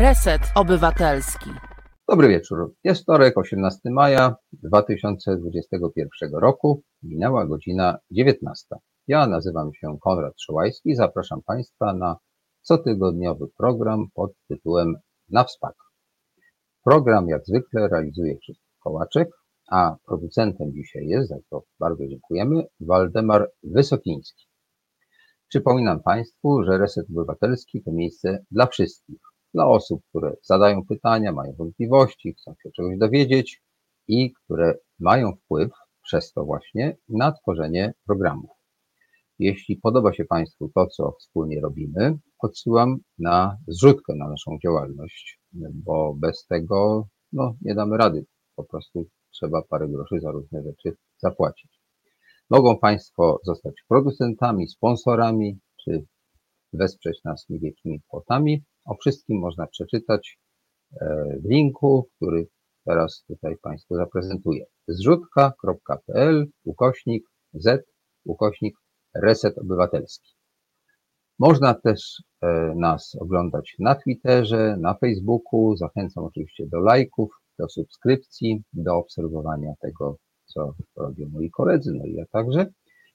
Reset Obywatelski. Dobry wieczór. Jest wtorek, 18 maja 2021 roku. Minęła godzina 19. Ja nazywam się Konrad Szołajski. Zapraszam Państwa na cotygodniowy program pod tytułem Na Wspak. Program jak zwykle realizuje Krzysztof Kołaczek, a producentem dzisiaj jest, za to bardzo dziękujemy, Waldemar Wysokiński. Przypominam Państwu, że Reset Obywatelski to miejsce dla wszystkich. Dla osób, które zadają pytania, mają wątpliwości, chcą się czegoś dowiedzieć i które mają wpływ przez to właśnie na tworzenie programów. Jeśli podoba się Państwu to, co wspólnie robimy, odsyłam na zrzutkę na naszą działalność, bo bez tego no, nie damy rady. Po prostu trzeba parę groszy za różne rzeczy zapłacić. Mogą Państwo zostać producentami, sponsorami, czy wesprzeć nas niewielkimi kwotami. O wszystkim można przeczytać e, w linku, który teraz tutaj Państwu zaprezentuję. zrzutka.pl ukośnik z ukośnik reset obywatelski. Można też e, nas oglądać na Twitterze, na Facebooku. Zachęcam oczywiście do lajków, do subskrypcji, do obserwowania tego, co robią moi koledzy, no i ja także.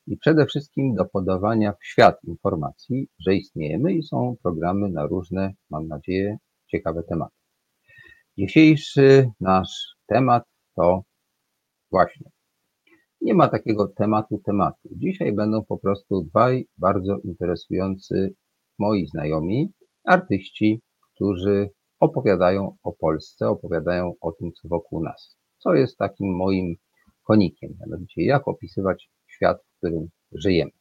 I przede wszystkim do podawania w świat informacji, że istniejemy i są programy na różne, mam nadzieję, ciekawe tematy. Dzisiejszy nasz temat to właśnie nie ma takiego tematu tematu. Dzisiaj będą po prostu dwaj bardzo interesujący moi znajomi, artyści, którzy opowiadają o Polsce, opowiadają o tym, co wokół nas. Co jest takim moim konikiem, mianowicie jak opisywać świat, w którym żyjemy.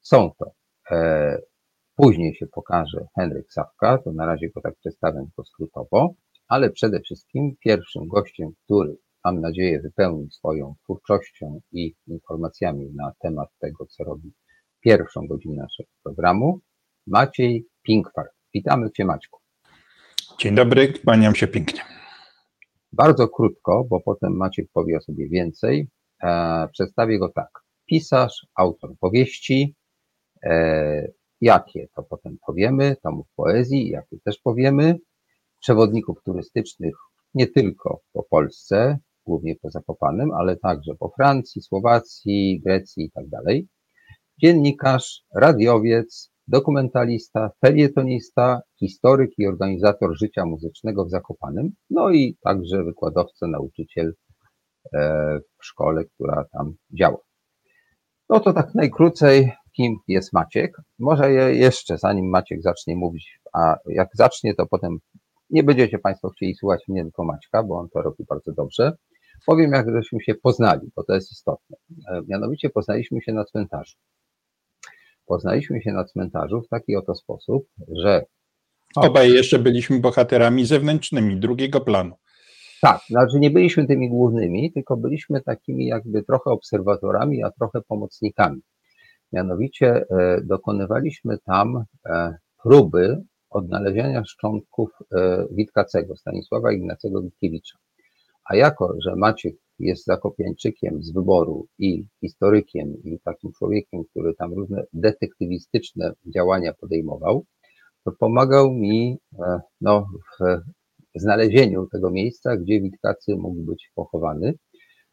Są to, e, później się pokaże Henryk Sawka, to na razie go tak przedstawię tylko skrótowo, ale przede wszystkim pierwszym gościem, który mam nadzieję wypełni swoją twórczością i informacjami na temat tego, co robi pierwszą godzinę naszego programu, Maciej Pinkwart. Witamy Cię Maćku. Dzień dobry, kłaniam się pięknie. Bardzo krótko, bo potem Maciek powie o sobie więcej. E, przedstawię go tak. Pisarz, autor powieści, e, jakie to potem powiemy, tomów poezji, jakie też powiemy, przewodników turystycznych nie tylko po Polsce, głównie po Zakopanem, ale także po Francji, Słowacji, Grecji i tak dalej. Dziennikarz, radiowiec, dokumentalista, felietonista, historyk i organizator życia muzycznego w Zakopanem, no i także wykładowca, nauczyciel e, w szkole, która tam działa. No to tak najkrócej, kim jest Maciek. Może jeszcze, zanim Maciek zacznie mówić, a jak zacznie, to potem nie będziecie Państwo chcieli słuchać mnie, tylko Maćka, bo on to robi bardzo dobrze. Powiem, jak żeśmy się poznali, bo to jest istotne. E, mianowicie poznaliśmy się na cmentarzu. Poznaliśmy się na cmentarzu w taki oto sposób, że. Obaj jeszcze byliśmy bohaterami zewnętrznymi, drugiego planu. Tak, znaczy nie byliśmy tymi głównymi, tylko byliśmy takimi jakby trochę obserwatorami, a trochę pomocnikami. Mianowicie e, dokonywaliśmy tam e, próby odnalezienia szczątków Witkacego, Stanisława Ignacego Witkiewicza. A jako, że Maciek jest zakopiańczykiem z wyboru i historykiem i takim człowiekiem, który tam różne detektywistyczne działania podejmował, to pomagał mi e, no, w znalezieniu tego miejsca, gdzie Witkacy mógł być pochowany,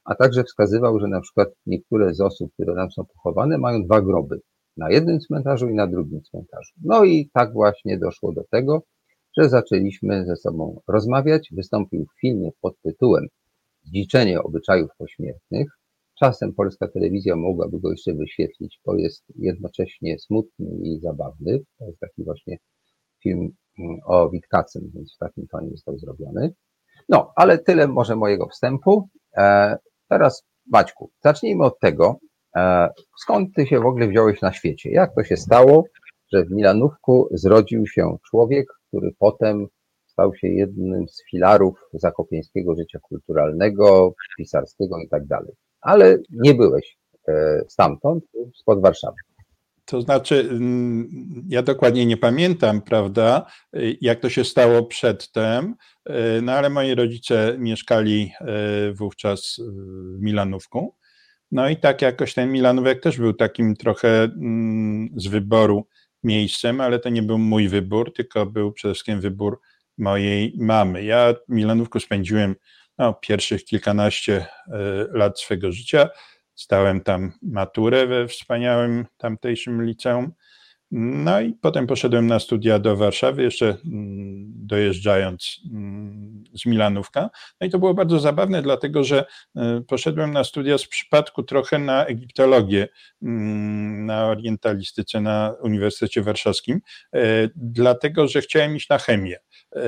a także wskazywał, że na przykład niektóre z osób, które tam są pochowane, mają dwa groby. Na jednym cmentarzu i na drugim cmentarzu. No i tak właśnie doszło do tego, że zaczęliśmy ze sobą rozmawiać. Wystąpił w filmie pod tytułem Zdziczenie obyczajów pośmiertnych. Czasem polska telewizja mogłaby go jeszcze wyświetlić, bo jest jednocześnie smutny i zabawny. To jest taki właśnie film o Witkacym, więc w takim tonie został zrobiony. No, ale tyle może mojego wstępu. E, teraz Maćku, zacznijmy od tego, e, skąd ty się w ogóle wziąłeś na świecie? Jak to się stało, że w Milanówku zrodził się człowiek, który potem stał się jednym z filarów zakopieńskiego życia kulturalnego, pisarskiego i tak dalej. Ale nie byłeś e, stamtąd, spod Warszawy. To znaczy, mm, ja dokładnie nie pamiętam, prawda, jak to się stało przedtem, e, no ale moi rodzice mieszkali e, wówczas w Milanówku. No i tak jakoś ten Milanówek też był takim trochę mm, z wyboru miejscem, ale to nie był mój wybór, tylko był przede wszystkim wybór mojej mamy. Ja w Milanówku spędziłem no, pierwszych kilkanaście lat swego życia. Zdałem tam maturę we wspaniałym tamtejszym liceum. No i potem poszedłem na studia do Warszawy, jeszcze mm, dojeżdżając mm, z Milanówka. No i to było bardzo zabawne, dlatego że e, poszedłem na studia z przypadku trochę na egiptologię, mm, na orientalistyce na Uniwersytecie Warszawskim, e, dlatego że chciałem iść na chemię. E,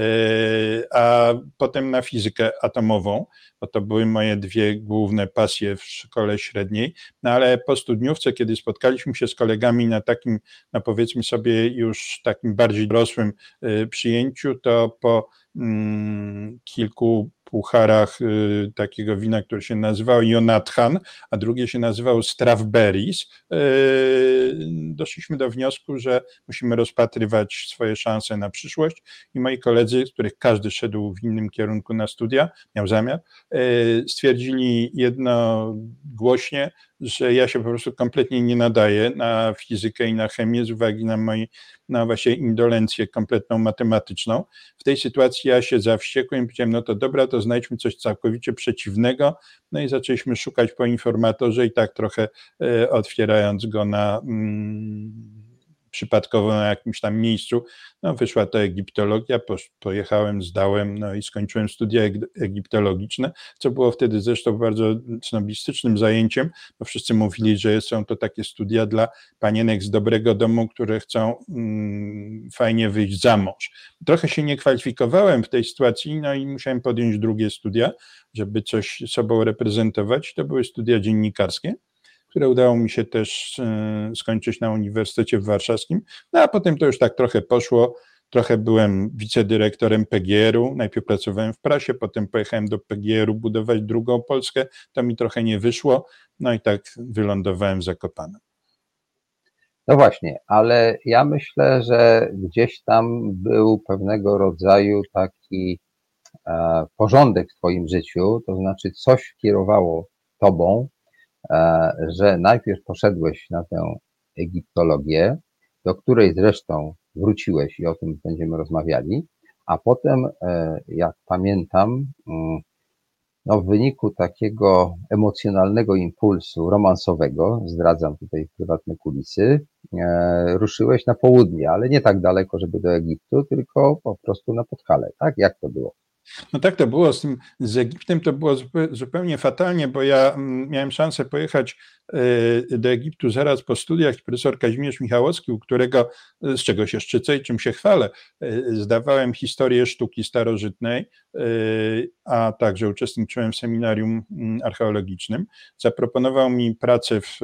a potem na fizykę atomową, bo to były moje dwie główne pasje w szkole średniej. No ale po studniówce, kiedy spotkaliśmy się z kolegami na takim, no powiedzmy sobie, już takim bardziej dorosłym e, przyjęciu, to po mm, kilku pucharach y, takiego wina, które się nazywało Jonathan, a drugie się nazywało Strawberries, y, doszliśmy do wniosku, że musimy rozpatrywać swoje szanse na przyszłość. I moi koledzy, z których każdy szedł w innym kierunku na studia, miał zamiar, y, stwierdzili jednogłośnie, że ja się po prostu kompletnie nie nadaję na fizykę i na chemię z uwagi na moją na właśnie indolencję kompletną matematyczną. W tej sytuacji ja się zawściekłem i powiedziałem, no to dobra, to znajdźmy coś całkowicie przeciwnego. No i zaczęliśmy szukać po informatorze i tak trochę e, otwierając go na mm, przypadkowo na jakimś tam miejscu. No, wyszła to egiptologia, pojechałem, zdałem, no i skończyłem studia egiptologiczne, co było wtedy zresztą bardzo snobistycznym zajęciem, bo wszyscy mówili, że są to takie studia dla panienek z dobrego domu, które chcą mm, fajnie wyjść za mąż. Trochę się nie kwalifikowałem w tej sytuacji, no i musiałem podjąć drugie studia, żeby coś sobą reprezentować. To były studia dziennikarskie które udało mi się też e, skończyć na Uniwersytecie Warszawskim. No a potem to już tak trochę poszło. Trochę byłem wicedyrektorem PGR-u, najpierw pracowałem w prasie, potem pojechałem do PGR-u budować drugą Polskę, to mi trochę nie wyszło, no i tak wylądowałem w Zakopanem. No właśnie, ale ja myślę, że gdzieś tam był pewnego rodzaju taki e, porządek w Twoim życiu, to znaczy coś kierowało Tobą, że najpierw poszedłeś na tę egiptologię, do której zresztą wróciłeś i o tym będziemy rozmawiali, a potem, e, jak pamiętam, mm, no w wyniku takiego emocjonalnego impulsu romansowego, zdradzam tutaj prywatne kulisy, e, ruszyłeś na południe, ale nie tak daleko, żeby do Egiptu, tylko po prostu na Podhale, tak? Jak to było? No tak to było z tym, z Egiptem to było zupełnie fatalnie, bo ja mm, miałem szansę pojechać do Egiptu zaraz po studiach profesor Kazimierz Michałowski, u którego, z czego się szczycę i czym się chwalę, e, zdawałem historię sztuki starożytnej, a także uczestniczyłem w seminarium mm, archeologicznym. Zaproponował mi pracę w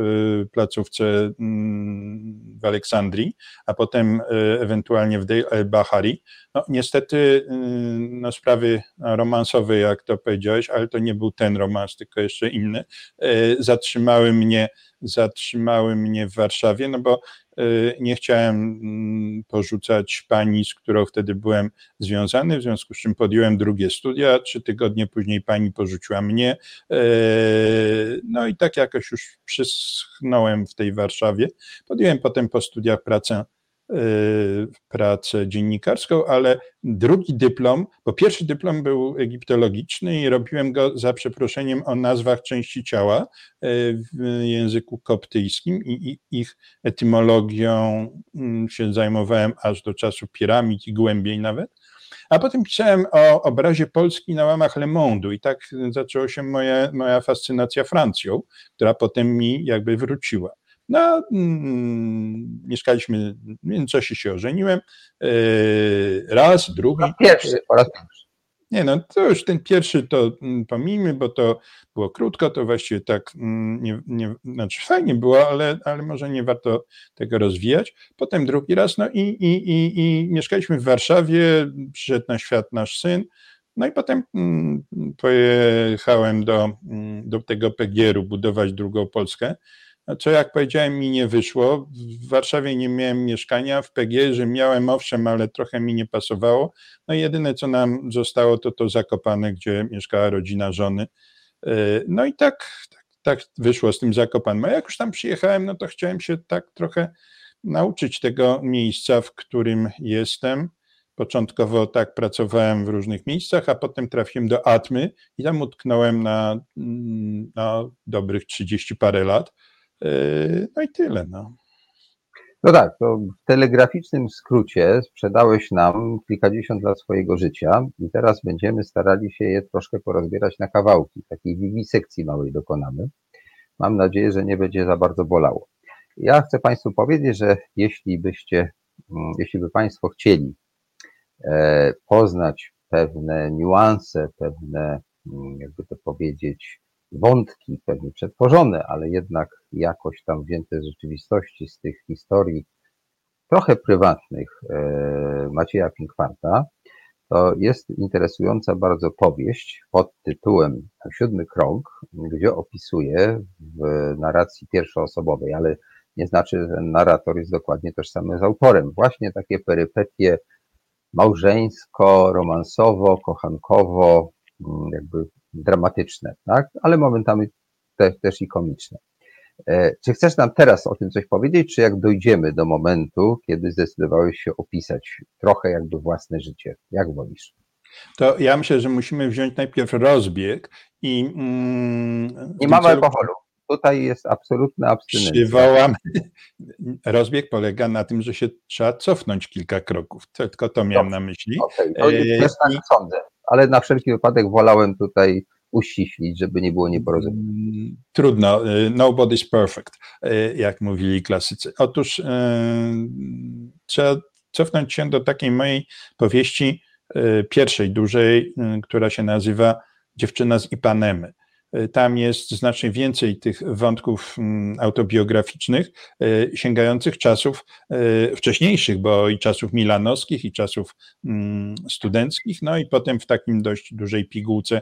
placówce mm, w Aleksandrii, a potem ewentualnie w Deir el-Bahari. No, niestety no, sprawy romansowe, jak to powiedziałeś, ale to nie był ten romans, tylko jeszcze inny, zatrzymały mnie, zatrzymały mnie w Warszawie, no bo e, nie chciałem mm, porzucać pani, z którą wtedy byłem związany, w związku z czym podjąłem drugie studia. Trzy tygodnie później pani porzuciła mnie. E, no i tak jakoś już przyschnąłem w tej Warszawie. Podjąłem potem po studiach pracę Y, pracę dziennikarską, ale drugi dyplom, bo pierwszy dyplom był egiptologiczny i robiłem go za przeproszeniem o nazwach części ciała y, w języku koptyjskim i ich etymologią mm, się zajmowałem aż do czasu piramid i głębiej nawet. A potem pisałem o obrazie Polski na łamach Le Monde i tak zaczęła się moja, moja fascynacja Francją, która potem mi jakby wróciła. No, mm, mieszkaliśmy, w międzyczasie się ożeniłem. Yy, raz, drugi. Pierwszy po raz pierwszy. Nie, no to już ten pierwszy to mm, pomijmy, bo to było krótko, to właściwie tak, mm, nie, nie, znaczy fajnie było, ale, ale może nie warto tego rozwijać. Potem drugi raz, no i, i, i, i mieszkaliśmy w Warszawie, przyszedł na świat nasz syn, no i potem pojechałem do, do tego PGR-u budować drugą Polskę co jak powiedziałem mi nie wyszło. W Warszawie nie miałem mieszkania, w PG, miałem owszem, ale trochę mi nie pasowało. No i jedyne co nam zostało to to Zakopane, gdzie mieszkała rodzina żony. E, no i tak, tak, tak wyszło z tym Zakopanem. A jak już tam przyjechałem, no to chciałem się tak trochę nauczyć tego miejsca, w którym jestem Początkowo tak pracowałem w różnych miejscach, a potem trafiłem do Atmy i tam utknąłem na, na dobrych 30 parę lat. No i tyle. No. No tak, to w telegraficznym skrócie sprzedałeś nam kilkadziesiąt lat swojego życia i teraz będziemy starali się je troszkę porozbierać na kawałki. Takiej wiwisekcji małej dokonamy. Mam nadzieję, że nie będzie za bardzo bolało. Ja chcę Państwu powiedzieć, że jeśli byście, mm, jeśli by Państwo chcieli poznać pewne niuanse, pewne, mm, jakby to powiedzieć, wątki, pewnie przetworzone, ale jednak jakoś tam wzięte z rzeczywistości, z tych historii trochę prywatnych e, Macieja Pinkwarta, to jest interesująca bardzo powieść pod tytułem Siódmy Krąg, gdzie opisuje w narracji pierwszoosobowej, ale nie znaczy, że narrator jest dokładnie tożsamy z autorem. Właśnie takie perypetie małżeńsko, romansowo, kochankowo, mm, jakby dramatyczne, tak? ale momentami te, też i komiczne. E, czy chcesz nam teraz o tym coś powiedzieć, czy jak dojdziemy do momentu, kiedy zdecydowałeś się opisać trochę jakby własne życie? Jak wolisz? To ja myślę, że musimy wziąć najpierw rozbieg i. Mm, Nie mamy alkoholu. Tutaj jest absolutna abstynencja. Przywołam. Rozbieg polega na tym, że się trzeba cofnąć kilka kroków. Tylko to miałem Dobrze. na myśli. Okay. To jest, tak sądzę ale na wszelki wypadek wolałem tutaj uściślić, żeby nie było nieporozumień. Mm, trudno, y, nobody's perfect, y, jak mówili klasycy. Otóż trzeba cofnąć się do takiej mojej powieści, pierwszej, dużej, która się nazywa Dziewczyna z Ipanemy. Y, tam jest znacznie więcej tych wątków mm, autobiograficznych, y, sięgających czasów y, wcześniejszych, bo i czasów milanowskich, i czasów mm, studenckich, no i potem w takim dość dużej pigułce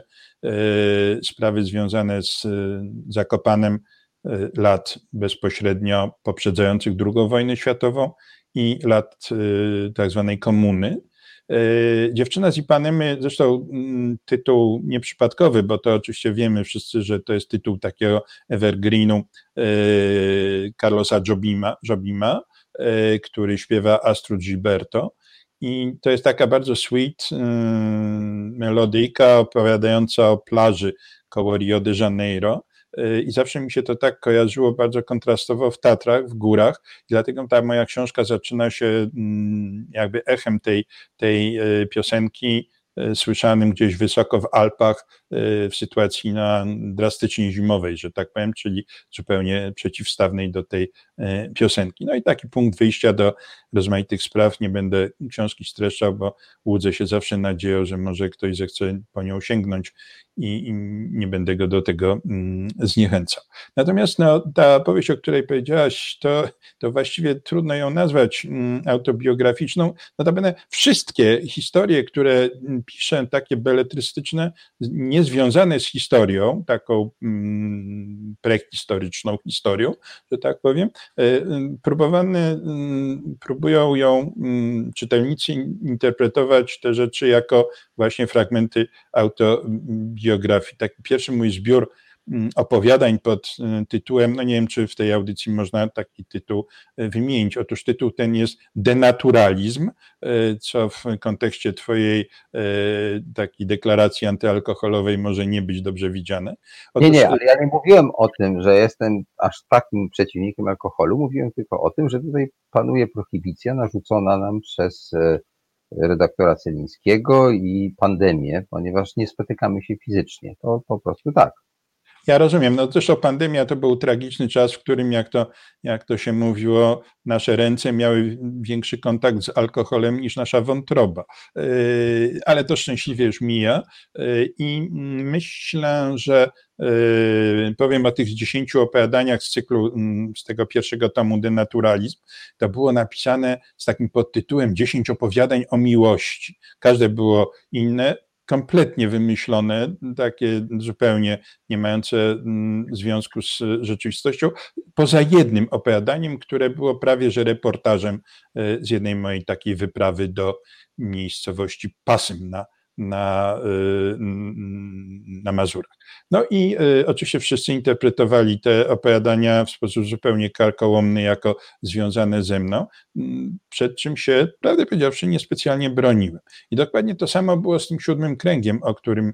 sprawy związane z Zakopanem lat bezpośrednio poprzedzających II wojnę światową i lat tak zwanej komuny. E, dziewczyna z Ipanemy, zresztą mm, tytuł nieprzypadkowy, bo to oczywiście wiemy wszyscy, że to jest tytuł takiego evergreenu e, Carlosa Jobima, Jobima który śpiewa Astrid Gilberto. I to jest taka bardzo sweet melodyjka opowiadająca o plaży koło Rio de Janeiro. Y, i zawsze mi się to tak kojarzyło bardzo kontrastowo w Tatrach, w górach, dlatego ta moja książka zaczyna się mm, jakby echem tej, tej y, piosenki y, słyszanym gdzieś wysoko w Alpach w sytuacji na drastycznie zimowej, że tak powiem, czyli zupełnie przeciwstawnej do tej piosenki. No i taki punkt wyjścia do rozmaitych spraw. Nie będę książki streszczał, bo łudzę się zawsze nadzieją, że może ktoś zechce po nią sięgnąć i, i nie będę go do tego mm, zniechęcał. Natomiast no, ta powieść, o której powiedziałaś, to, to właściwie trudno ją nazwać mm, autobiograficzną. Notabene wszystkie historie, które mm, piszę, takie beletrystyczne, niezwiązane z historią, taką mm, prehistoryczną historią, że tak powiem, e, próbowane, próbują ją czytelnicy interpretować te rzeczy jako właśnie fragmenty autobiografii biografii. Taki pierwszy mój zbiór mm, opowiadań pod y, tytułem, no nie wiem, czy w tej audycji można taki tytuł y, wymienić. Otóż tytuł ten jest Denaturalizm, y, co w kontekście Twojej takiej deklaracji antyalkoholowej może nie być dobrze widziane. Otóż... Nie, nie, ale ja nie mówiłem o tym, że jestem aż takim przeciwnikiem alkoholu. Mówiłem tylko o tym, że tutaj panuje prohibicja narzucona nam przez redaktora Celińskiego i pandemię, ponieważ nie spotykamy się fizycznie. To po prostu tak. Ja rozumiem. No zresztą pandemia to był tragiczny czas, w którym, jak to, jak to się mówiło, nasze ręce miały większy kontakt z alkoholem niż nasza wątroba. Yy, ale to szczęśliwie już mija yy, i myślę, że yy, powiem o tych dziesięciu opowiadaniach z cyklu, mm, z tego pierwszego tomu Denaturalizm. To było napisane z takim podtytułem dziesięć opowiadań o miłości. Każde było inne, kompletnie wymyślone, takie zupełnie nie mające mm, związku z rzeczywistością, poza jednym opowiadaniem, które było prawie że reportażem e, z jednej mojej takiej wyprawy do miejscowości Pasym na na, na Mazurach. No i oczywiście wszyscy interpretowali te opowiadania w sposób zupełnie karkołomny, jako związane ze mną, przed czym się, prawdę powiedziawszy, niespecjalnie broniłem. I dokładnie to samo było z tym siódmym kręgiem, o którym,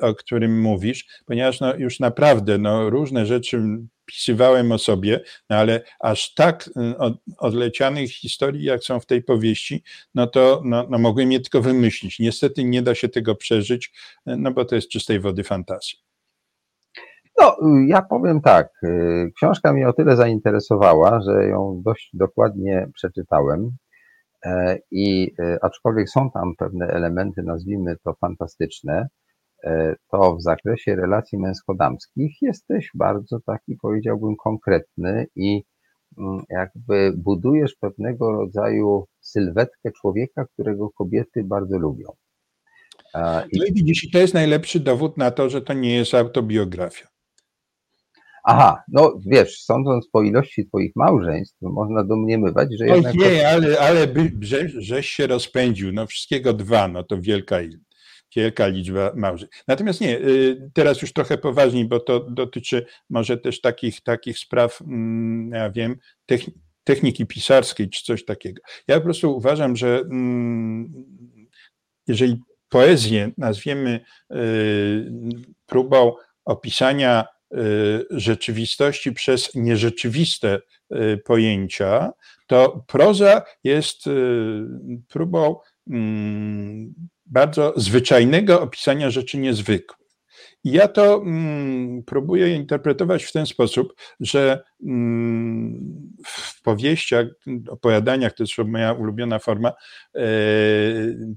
o którym mówisz, ponieważ no, już naprawdę no, różne rzeczy pisywałem o sobie, no ale aż tak y, od, odlecianych historii, jak są w tej powieści, no to no, no mogłem je tylko wymyślić. Niestety nie da się tego przeżyć, y, no bo to jest czystej wody fantazja. No, ja powiem tak. Y, książka mnie o tyle zainteresowała, że ją dość dokładnie przeczytałem. E, I aczkolwiek są tam pewne elementy, nazwijmy to fantastyczne, to w zakresie relacji męsko-damskich jesteś bardzo taki, powiedziałbym, konkretny i mm, jakby budujesz pewnego rodzaju sylwetkę człowieka, którego kobiety bardzo lubią. I... No i widzisz, to jest najlepszy dowód na to, że to nie jest autobiografia. Aha, no wiesz, sądząc po ilości twoich małżeństw, można domniemywać, że jednak... Nie, ale, ale by, że, żeś się rozpędził, no wszystkiego dwa, no to wielka ilość wielka liczba małżeństw. Natomiast nie, y, teraz już trochę poważniej, bo to dotyczy może też takich, takich spraw, mm, ja wiem, techniki pisarskiej czy coś takiego. Ja po prostu uważam, że mm, jeżeli poezję nazwiemy y, próbą opisania y, rzeczywistości przez nierzeczywiste pojęcia, to proza jest próbą mm, bardzo zwyczajnego opisania rzeczy niezwykłych. I ja to mm, próbuję interpretować w ten sposób, że mm, w powieściach, opowiadaniach, to jest moja ulubiona forma, e,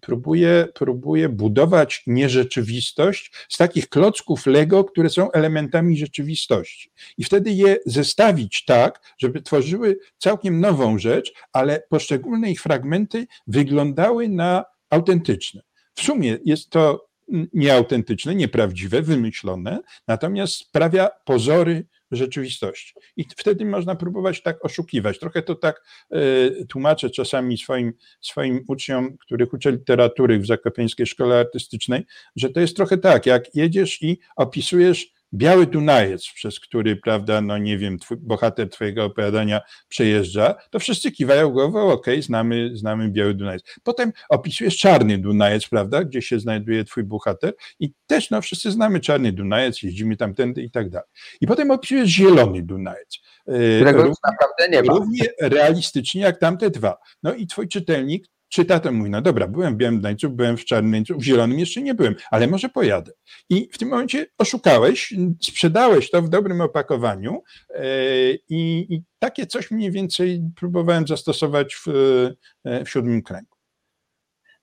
próbuję, próbuję budować nierzeczywistość z takich klocków Lego, które są elementami rzeczywistości. I wtedy je zestawić tak, żeby tworzyły całkiem nową rzecz, ale poszczególne ich fragmenty wyglądały na autentyczne. W sumie jest to nieautentyczne, nieprawdziwe, wymyślone, natomiast sprawia pozory rzeczywistości. I wtedy można próbować tak oszukiwać. Trochę to tak y, tłumaczę czasami swoim, swoim uczniom, których uczę literatury w Zakopiańskiej Szkole Artystycznej, że to jest trochę tak, jak jedziesz i opisujesz biały Dunajec, przez który, prawda, no nie wiem, twój, bohater twojego opowiadania przejeżdża, to wszyscy kiwają głową, okej, okay, znamy, znamy biały Dunajec. Potem opisujesz czarny Dunajec, prawda, gdzie się znajduje twój bohater i też, no wszyscy znamy czarny Dunajec, jeździmy tamtędy i tak dalej. I potem opisujesz zielony Dunajec. E, Którego równie, naprawdę nie ma. Równie realistycznie jak tamte dwa. No i twój czytelnik czyta, to mówi, no dobra, byłem w Białym Gdańcu, byłem w Czarnym Gdańcu, w Zielonym jeszcze nie byłem, ale może pojadę. I w tym momencie oszukałeś, sprzedałeś to w dobrym opakowaniu e, i, i takie coś mniej więcej próbowałem zastosować w, e, w siódmym kręgu.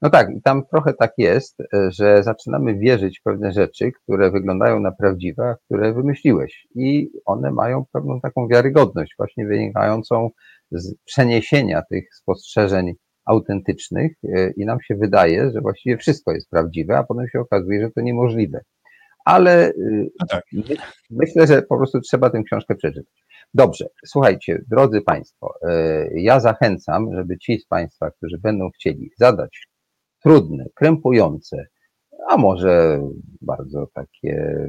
No tak, i tam trochę tak jest, że zaczynamy wierzyć w pewne rzeczy, które wyglądają na prawdziwe, a które wymyśliłeś. I one mają pewną taką wiarygodność, właśnie wynikającą z przeniesienia tych spostrzeżeń autentycznych e, i nam się wydaje, że właściwie wszystko jest prawdziwe, a potem się okazuje, że to niemożliwe. Ale e, no tak. myślę, że po prostu trzeba tę książkę przeczytać. Dobrze, słuchajcie, drodzy Państwo, e, ja zachęcam, żeby ci z Państwa, którzy będą chcieli zadać trudne, krępujące, a może bardzo takie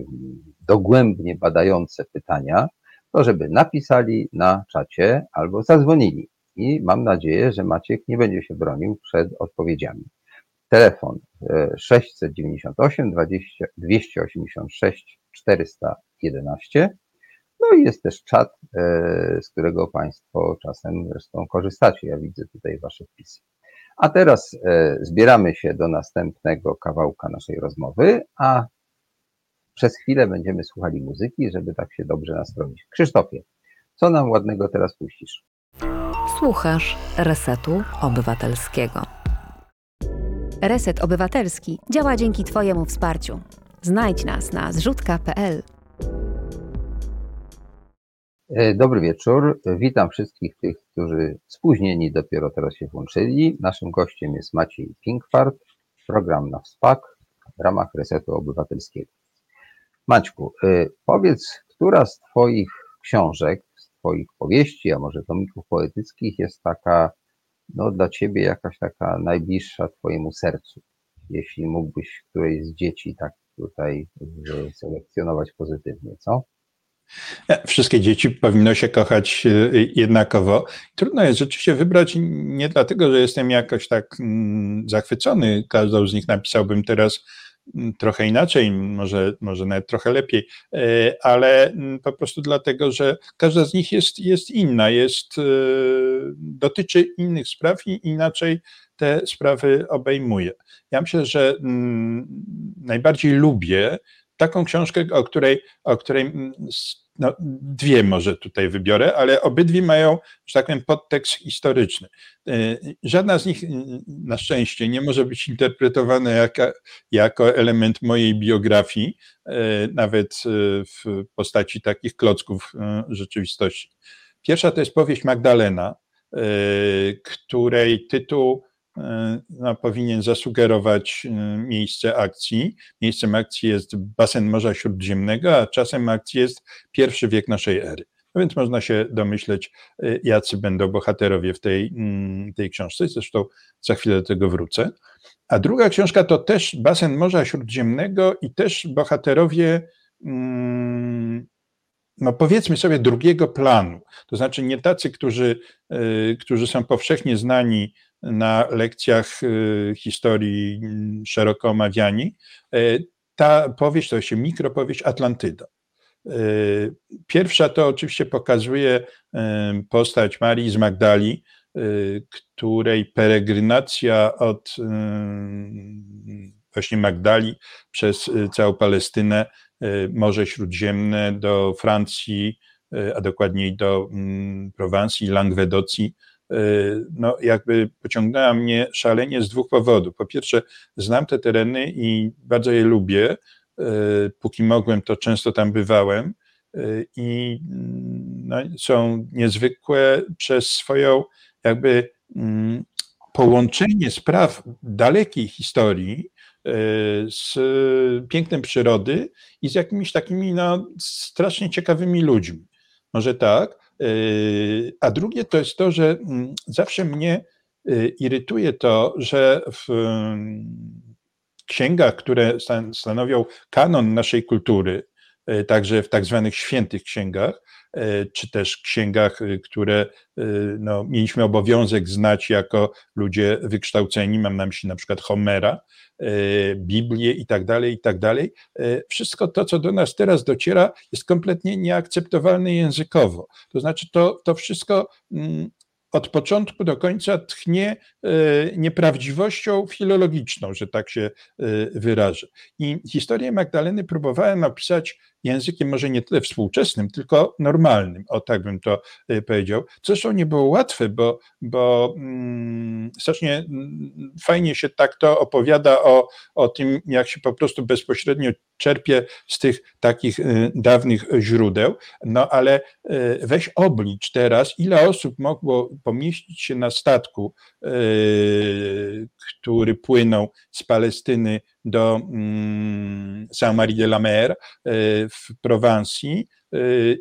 dogłębnie badające pytania, to żeby napisali na czacie albo zadzwonili i mam nadzieję, że Maciek nie będzie się bronił przed odpowiedziami. Telefon 698 20, 286 411. No i jest też czat, e, z którego Państwo czasem zresztą korzystacie. Ja widzę tutaj Wasze wpisy. A teraz e, zbieramy się do następnego kawałka naszej rozmowy, a przez chwilę będziemy słuchali muzyki, żeby tak się dobrze nastroić. Krzysztofie, co nam ładnego teraz puścisz? Słuchasz Resetu Obywatelskiego. Reset Obywatelski działa dzięki Twojemu wsparciu. Znajdź nas na zrzutka.pl. E, dobry wieczór. Witam wszystkich tych, którzy spóźnieni dopiero teraz się włączyli. Naszym gościem jest Maciej Pinkwart, program na WSPAK w ramach Resetu Obywatelskiego. Maćku, e, powiedz, która z Twoich książek Twoich powieści, a może tomików poetyckich jest taka, no dla Ciebie jakaś taka najbliższa Twojemu sercu? jeśli mógłbyś którejś z dzieci tak tutaj selekcjonować pozytywnie, co? E, wszystkie dzieci powinno się kochać e, jednakowo. Trudno jest rzeczywiście wybrać nie dlatego, że jestem jakoś tak mm, zachwycony. Każdą z nich napisałbym teraz trochę inaczej, może, może nawet trochę lepiej, e, ale mm, po prostu dlatego, że każda z nich jest, jest inna, jest, dotyczy innych spraw i inaczej te sprawy obejmuje. Ja myślę, że najbardziej lubię taką książkę, o której, o której no, dwie może tutaj wybiorę, ale obydwie mają, że tak powiem, podtekst historyczny. E, żadna z nich na szczęście nie może być interpretowana jako, jako element mojej biografii, e, nawet w postaci takich klocków rzeczywistości. Pierwsza to jest powieść Magdalena, której tytuł no, powinien zasugerować e, miejsce akcji. Miejscem akcji jest basen Morza Śródziemnego, a czasem akcji jest pierwszy wiek naszej ery. No więc można się domyśleć, e, jacy będą bohaterowie w tej, mm, tej książce. Zresztą za chwilę do tego wrócę. A druga książka to też basen Morza Śródziemnego i też bohaterowie, mm, no powiedzmy sobie, drugiego planu. To znaczy nie tacy, którzy, którzy są powszechnie znani na lekcjach y, historii mm, szeroko omawiani. Y, ta powieść to się mikropowieść Atlantyda. Y, pierwsza to oczywiście pokazuje postać Marii z Magdali, której peregrinacja od właśnie Magdali przez całą Palestynę, Morze Śródziemne do Francji, a dokładniej do mm, Prowansji, Langwedocji, no jakby pociągnęła mnie szalenie z dwóch powodów. Po pierwsze, znam te tereny i bardzo je lubię. Y, póki mogłem, to często tam bywałem y, i mm, no, są niezwykłe przez swoją jakby mm, połączenie spraw dalekiej historii z pięknem przyrody i z jakimiś takimi no, strasznie ciekawymi ludźmi. Może tak. Yy, a drugie to jest to, że mm, zawsze mnie yy, irytuje to, że w mm, księgach, które stanowią kanon naszej kultury, także w tak zwanych świętych księgach, czy też księgach, które no, mieliśmy obowiązek znać jako ludzie wykształceni, mam na myśli na przykład Homera, Biblię i tak dalej, i tak dalej. Wszystko to, co do nas teraz dociera, jest kompletnie nieakceptowalne językowo. To znaczy, to, to wszystko mm, od początku do końca tchnie e, nieprawdziwością filologiczną, że tak się e, wyrażę. I historię Magdaleny próbowałem opisać językiem może nie tyle współczesnym, tylko normalnym, o tak bym to e, powiedział. Zresztą nie było łatwe, bo, bo mm, strasznie mm, fajnie się tak to opowiada o, o tym, jak się po prostu bezpośrednio czerpie z tych takich y, dawnych źródeł, no ale y, weź oblicz teraz, ile osób mogło pomieścić się na statku, y, który płynął z Palestyny do mm, Saint-Marie de la Mer w Prowansji,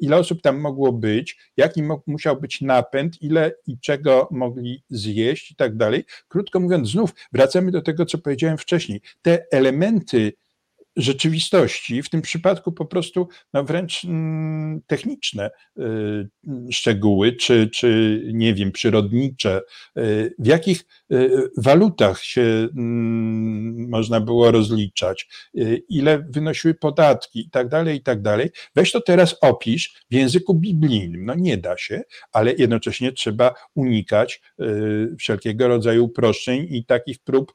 ile osób tam mogło być, jaki musiał być napęd, ile i czego mogli zjeść i tak dalej. Krótko mówiąc, znów wracamy do tego, co powiedziałem wcześniej. Te elementy rzeczywistości, w tym przypadku po prostu no wręcz mm, techniczne y, szczegóły, czy, czy nie wiem, przyrodnicze, y, w jakich y, walutach się mm, można było rozliczać, ile wynosiły podatki i tak dalej, i tak dalej. Weź to teraz opisz w języku biblijnym. No nie da się, ale jednocześnie trzeba unikać wszelkiego rodzaju uproszczeń i takich prób,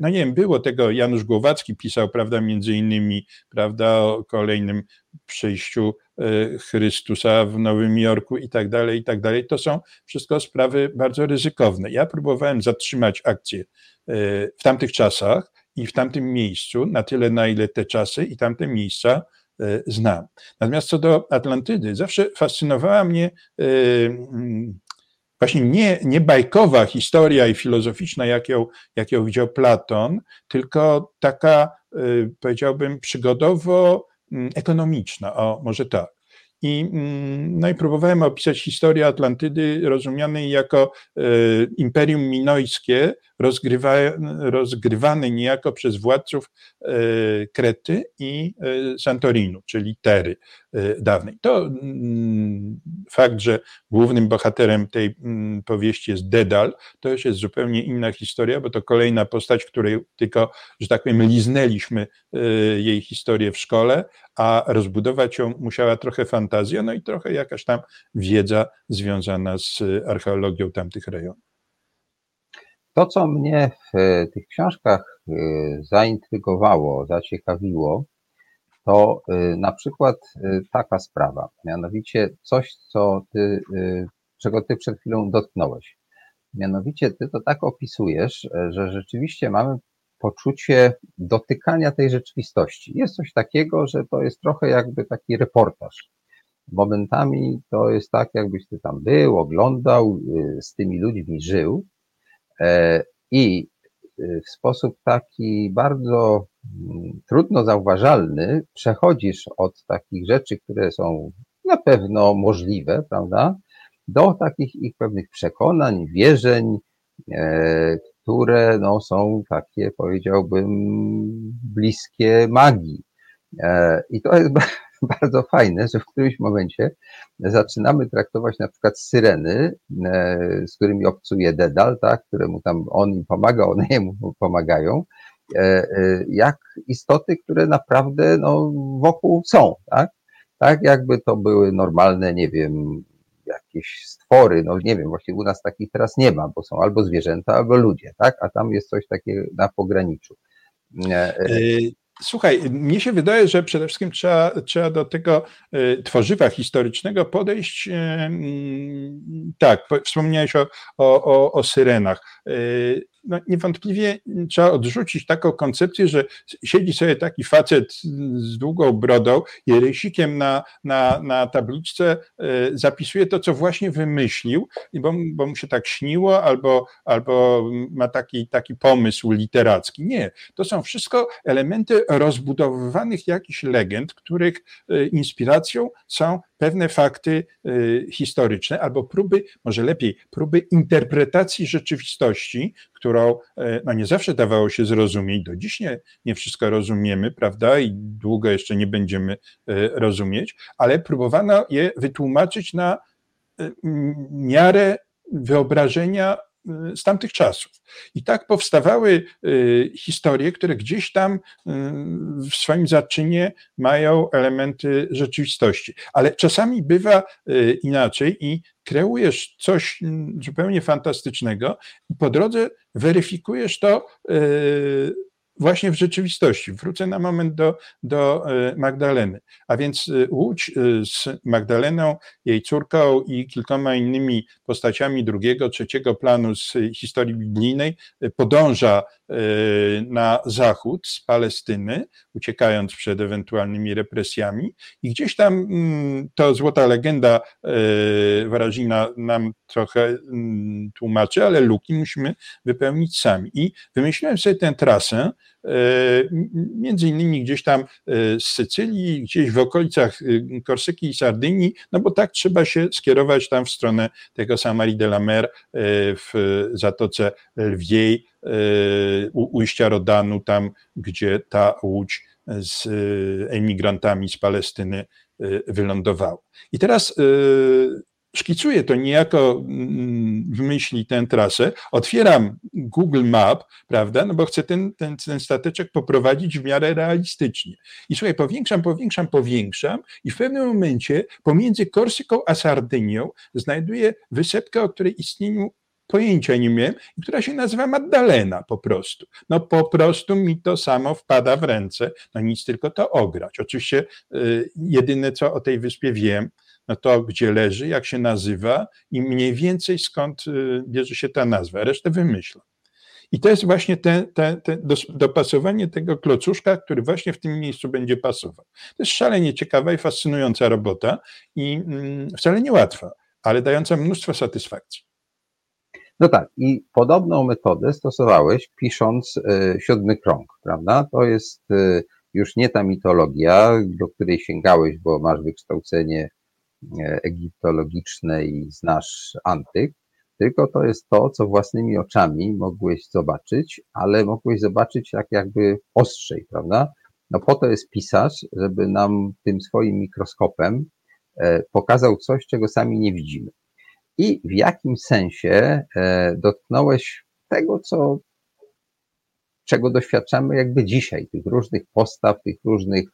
no nie wiem, było tego, Janusz Głowacki pisał, prawda, między między innymi, prawda, o kolejnym przyjściu e, Chrystusa w Nowym Jorku i tak dalej, i tak dalej. To są wszystko sprawy bardzo ryzykowne. Ja próbowałem zatrzymać akcję e, w tamtych czasach i w tamtym miejscu, na tyle, na ile te czasy i tamte miejsca e, znam. Natomiast co do Atlantydy, zawsze fascynowała mnie właśnie nie, nie bajkowa historia i filozoficzna, jak ją, jak ją widział Platon, tylko taka, y, powiedziałbym, przygodowo-ekonomiczna, o może tak. i, mm, no i próbowałem opisać historię Atlantydy rozumianej jako e, imperium minojskie, rozgrywa, rozgrywany niejako przez władców e, Krety i e, Santorinu, czyli Tery dawnej. To mm, fakt, że głównym bohaterem tej mm, powieści jest Dedal, to już jest zupełnie inna historia, bo to kolejna postać, której tylko, że tak powiem, liznęliśmy jej historię w szkole, a rozbudować ją musiała trochę fantazja, no i trochę jakaś tam wiedza związana z archeologią tamtych rejonów. To, co mnie w tych książkach y, zaintrygowało, zaciekawiło, to y, na przykład y, taka sprawa, mianowicie coś, co ty, czego ty przed chwilą dotknąłeś. Mianowicie ty to tak opisujesz, że rzeczywiście mamy poczucie dotykania tej rzeczywistości. Jest coś takiego, że to jest trochę jakby taki reportaż. Momentami to jest tak, jakbyś ty tam był, oglądał, y, z tymi ludźmi żył e, i y, w sposób taki bardzo trudno zauważalny przechodzisz od takich rzeczy, które są na pewno możliwe, prawda, do takich ich pewnych przekonań, wierzeń, e, które no, są takie, powiedziałbym, bliskie magii. E, I to jest bardzo fajne, że w którymś momencie zaczynamy traktować na przykład syreny, e, z którymi obcuje Dedal, tak, któremu tam on im pomaga, one jemu pomagają, jak istoty, które naprawdę no, wokół są, tak? Tak jakby to były normalne, nie wiem, jakieś stwory, no nie wiem, właśnie u nas takich teraz nie ma, bo są albo zwierzęta, albo ludzie, tak? A tam jest coś takiego na pograniczu. E, e, słuchaj, mnie się wydaje, że przede wszystkim trzeba, trzeba do tego e, tworzywa historycznego podejść. Tak, wspomniałeś o, o, o syrenach no, niewątpliwie trzeba odrzucić taką koncepcję, że siedzi sobie taki facet z długą brodą i rysikiem na, na, na tabliczce e, zapisuje to, co właśnie wymyślił, bo, bo mu się tak śniło, albo, albo ma taki, taki pomysł literacki. Nie, to są wszystko elementy rozbudowywanych jakichś legend, których e, inspiracją są pewne fakty y, historyczne, albo próby, może lepiej, próby interpretacji rzeczywistości, którą y, no nie zawsze dawało się zrozumieć, do dziś nie, nie wszystko rozumiemy, prawda, i długo jeszcze nie będziemy y, rozumieć, ale próbowano je wytłumaczyć na miarę wyobrażenia z tamtych czasów. I tak powstawały y, historie, które gdzieś tam y, w swoim zaczynie mają elementy rzeczywistości. Ale czasami bywa y, inaczej i kreujesz coś zupełnie fantastycznego i po drodze weryfikujesz to właśnie w rzeczywistości. Wrócę na moment do, do e, Magdaleny. A więc e, Łódź e, z Magdaleną, jej córką i kilkoma innymi postaciami drugiego, trzeciego planu z historii biblijnej podąża na zachód z Palestyny, uciekając przed ewentualnymi represjami. I gdzieś tam mm, to złota legenda Wrażina nam trochę mm, tłumaczy, ale luki musimy wypełnić sami. I wymyśliłem sobie tę trasę, między innymi gdzieś tam e, z Sycylii, gdzieś w okolicach e, Korsyki i Sardynii, no bo tak trzeba się skierować tam w stronę tego Samari de la Mer w Zatoce Lwiej, u ujścia Rodanu, tam gdzie ta łódź z emigrantami z Palestyny wylądowała. I teraz szkicuję to niejako mm, w myśli tę trasę, otwieram Google Map, prawda, no bo chcę ten, ten, ten stateczek poprowadzić w miarę realistycznie. I słuchaj, powiększam, powiększam, powiększam i w pewnym momencie pomiędzy Korsyką a Sardynią znajduję wysepkę, o której istnieniu pojęcia nie miałem która się nazywa Magdalena po prostu. No po prostu mi to samo wpada w ręce, no nic tylko to ograć. Oczywiście y, jedyne co o tej wyspie wiem, no to gdzie leży, jak się nazywa i mniej więcej skąd y, bierze się ta nazwa. Resztę wymyślam. I to jest właśnie te, te, te dopasowanie tego klocuszka, który właśnie w tym miejscu będzie pasował. To jest szalenie ciekawa i fascynująca robota i mm, wcale niełatwa, ale dająca mnóstwo satysfakcji. No tak, i podobną metodę stosowałeś pisząc y, siódmy krąg, prawda? To jest y, już nie ta mitologia, do której sięgałeś, bo masz wykształcenie egiptologiczne i znasz antyk, tylko to jest to, co własnymi oczami mogłeś zobaczyć, ale mogłeś zobaczyć jak jakby ostrzej, prawda? No po to jest pisarz, żeby nam tym swoim mikroskopem e, pokazał coś, czego sami nie widzimy. I w jakim sensie e, dotknąłeś tego, co, czego doświadczamy jakby dzisiaj, tych różnych postaw, tych różnych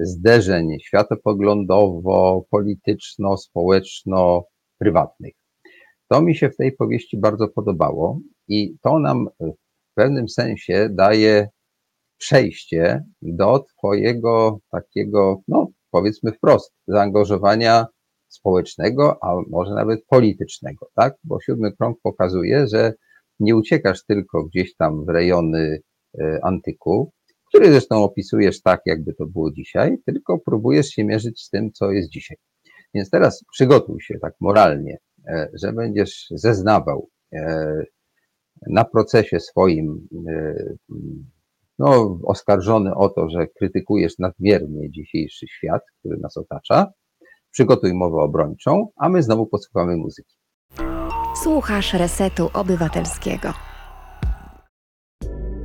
zderzeń światopoglądowo, polityczno, społeczno, prywatnych. To mi się w tej powieści bardzo podobało i to nam w pewnym sensie daje przejście do Twojego takiego, no powiedzmy wprost, zaangażowania społecznego, a może nawet politycznego, tak? Bo siódmy krąg pokazuje, że nie uciekasz tylko gdzieś tam w rejony e, antyku, który zresztą opisujesz tak, jakby to było dzisiaj, tylko próbujesz się mierzyć z tym, co jest dzisiaj. Więc teraz przygotuj się tak moralnie, e, że będziesz zeznawał e, na procesie swoim, no, oskarżony o to, że krytykujesz nadmiernie dzisiejszy świat, który nas otacza. Przygotuj mowę obrończą, a my znowu posłuchamy muzyki. Słuchasz Resetu Obywatelskiego.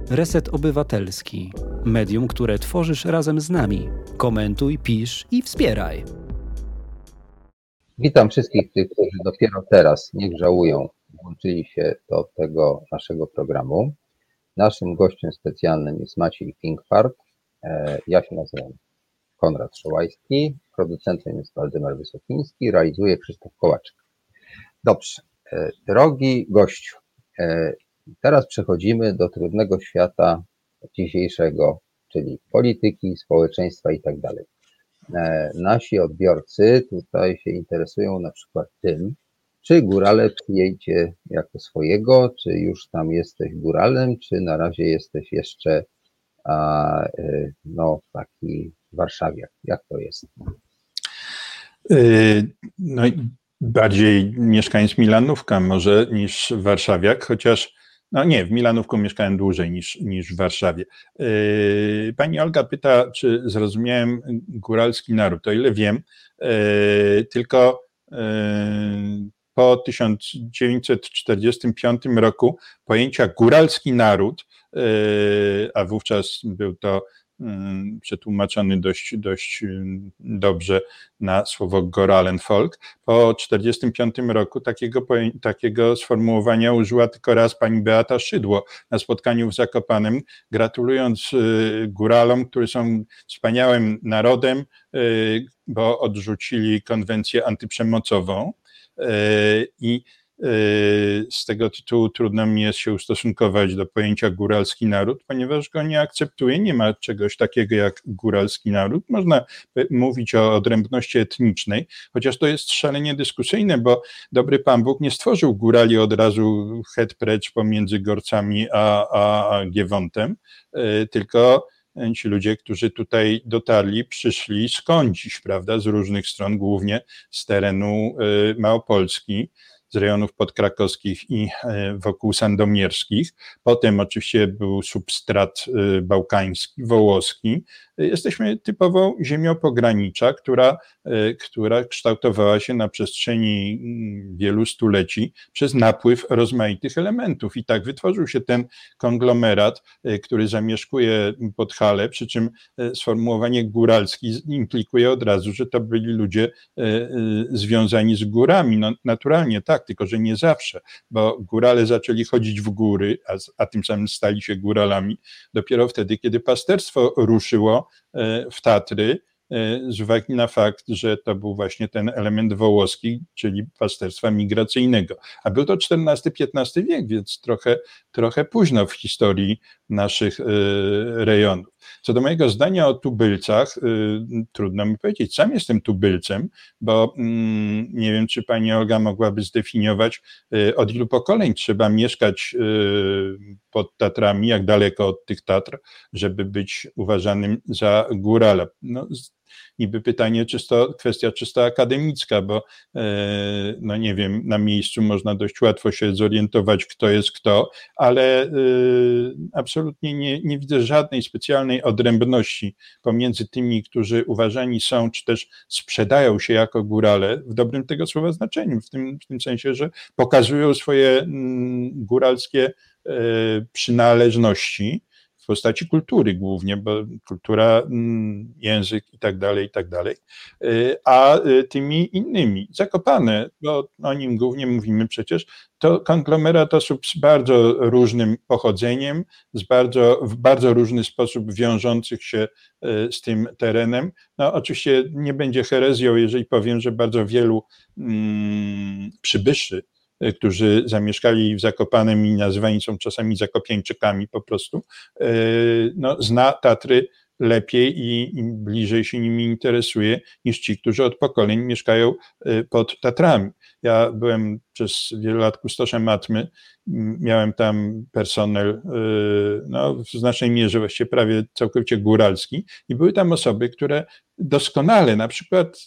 Reset Obywatelski. Medium, które tworzysz razem z nami. Komentuj, pisz i wspieraj. Witam wszystkich tych, którzy dopiero teraz, niech żałują, włączyli się do tego naszego programu. Naszym gościem specjalnym jest Maciej Pinkfart. E, ja się nazywam Konrad Szołajski, producentem jest Waldemar Wysokiński, realizuje Krzysztof Kołaczek. Dobrze, e, drogi gościu, e, teraz przechodzimy do trudnego świata dzisiejszego, czyli polityki, społeczeństwa i tak dalej. Nasi odbiorcy tutaj się interesują na przykład tym, czy górale przyjęcie jako swojego, czy już tam jesteś góralem, czy na razie jesteś jeszcze a, e, no, taki warszawiak? Jak to jest? E, no, bardziej mieszkając Milanówka może niż warszawiak, chociaż no nie, w Milanówku mieszkałem dłużej niż, niż w Warszawie. E, pani Olga pyta, czy zrozumiałem góralski naród. O ile wiem, tylko po 1945 roku pojęcia góralski naród, a wówczas był to przetłumaczony dość, dość mm, dobrze na słowo Goralen Folk. Po 1945 roku takiego, takiego sformułowania użyła tylko raz pani Beata Szydło na spotkaniu w Zakopanem, gratulując e, góralom, którzy są wspaniałym narodem, e, bo odrzucili konwencję antyprzemocową. E, I z tego tytułu trudno mi jest się ustosunkować do pojęcia góralski naród, ponieważ go nie akceptuję. Nie ma czegoś takiego jak góralski naród. Można mówić o odrębności etnicznej, chociaż to jest szalenie dyskusyjne, bo dobry Pan Bóg nie stworzył górali od razu het precz pomiędzy Gorcami a, a, Giewontem, e, tylko ci ludzie, którzy tutaj dotarli, przyszli skądś, prawda, z różnych stron, głównie z terenu y, Małopolski z rejonów podkrakowskich i e, wokół sandomierskich. Potem oczywiście był substrat e, bałkański, wołoski. Jesteśmy typową ziemią pogranicza, która, e, która kształtowała się na przestrzeni mm, wielu stuleci przez napływ rozmaitych elementów. I tak wytworzył się ten konglomerat, który zamieszkuje Podhale, przy czym sformułowanie góralski implikuje od razu, że to byli ludzie związani z górami. No, naturalnie tak, tylko że nie zawsze, bo górale zaczęli chodzić w góry, a, a tym samym stali się góralami dopiero wtedy, kiedy pasterstwo ruszyło e, w Tatry, e, z uwagi na fakt, że to był właśnie ten element wołoski, czyli pasterstwa migracyjnego. A był to XIV-XV wiek, więc trochę, trochę późno w historii naszych e, rejonów. Co do mojego zdania o tubylcach, y, trudno mi powiedzieć. Sam jestem tubylcem, bo mm, nie wiem, czy pani Olga mogłaby zdefiniować, y, od ilu pokoleń trzeba mieszkać y, pod Tatrami, jak daleko od tych Tatr, żeby być uważanym za górala. No, niby pytanie czysto, kwestia czysto akademicka, bo no nie wiem, na miejscu można dość łatwo się zorientować, kto jest kto, ale absolutnie nie, nie widzę żadnej specjalnej odrębności pomiędzy tymi, którzy uważani są, czy też sprzedają się jako górale, w dobrym tego słowa znaczeniu, w tym, w tym sensie, że pokazują swoje mm, góralskie e, przynależności postaci kultury głównie, bo kultura, mm, język i tak dalej, i tak dalej, e, a e, tymi innymi. Zakopane, bo o nim głównie mówimy przecież, to konglomerat osób z bardzo różnym pochodzeniem, z bardzo, w bardzo różny sposób wiążących się z tym terenem. No, oczywiście nie będzie herezją, jeżeli powiem, że bardzo wielu mm, przybyszy którzy zamieszkali w Zakopanem i nazywani są czasami Zakopieńczykami po prostu, e, no, zna Tatry lepiej i, bliżej się nimi interesuje niż ci, którzy od pokoleń mieszkają e, pod Tatrami. Ja byłem przez wiele lat kustoszem Matmy, miałem tam personel y, no, w znacznej mierze właściwie prawie całkowicie góralski i były tam osoby, które doskonale na przykład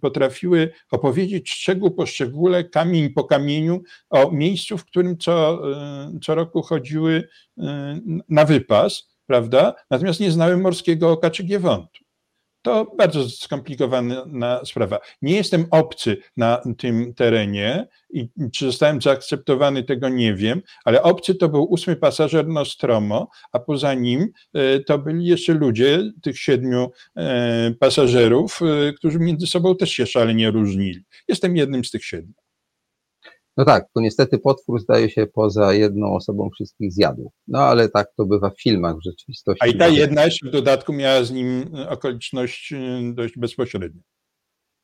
potrafiły opowiedzieć szczegół po szczególe, kamień po kamieniu o miejscu, w którym co, y, co roku chodziły y, na wypas, prawda? Natomiast nie znały morskiego oka czy giewontu. To bardzo skomplikowana sprawa. Nie jestem obcy na tym terenie i czy zostałem zaakceptowany, tego nie wiem, ale obcy to był ósmy pasażer Nostromo, a poza nim e, to byli jeszcze ludzie, tych siedmiu e, pasażerów, e, którzy między sobą też się szalenie różnili. Jestem jednym z tych siedmiu. No tak, to niestety potwór zdaje się poza jedną osobą wszystkich zjadł. No ale tak to bywa w filmach w rzeczywistości. A i ta jedna jeszcze w dodatku miała z nim okoliczność y, dość bezpośrednią.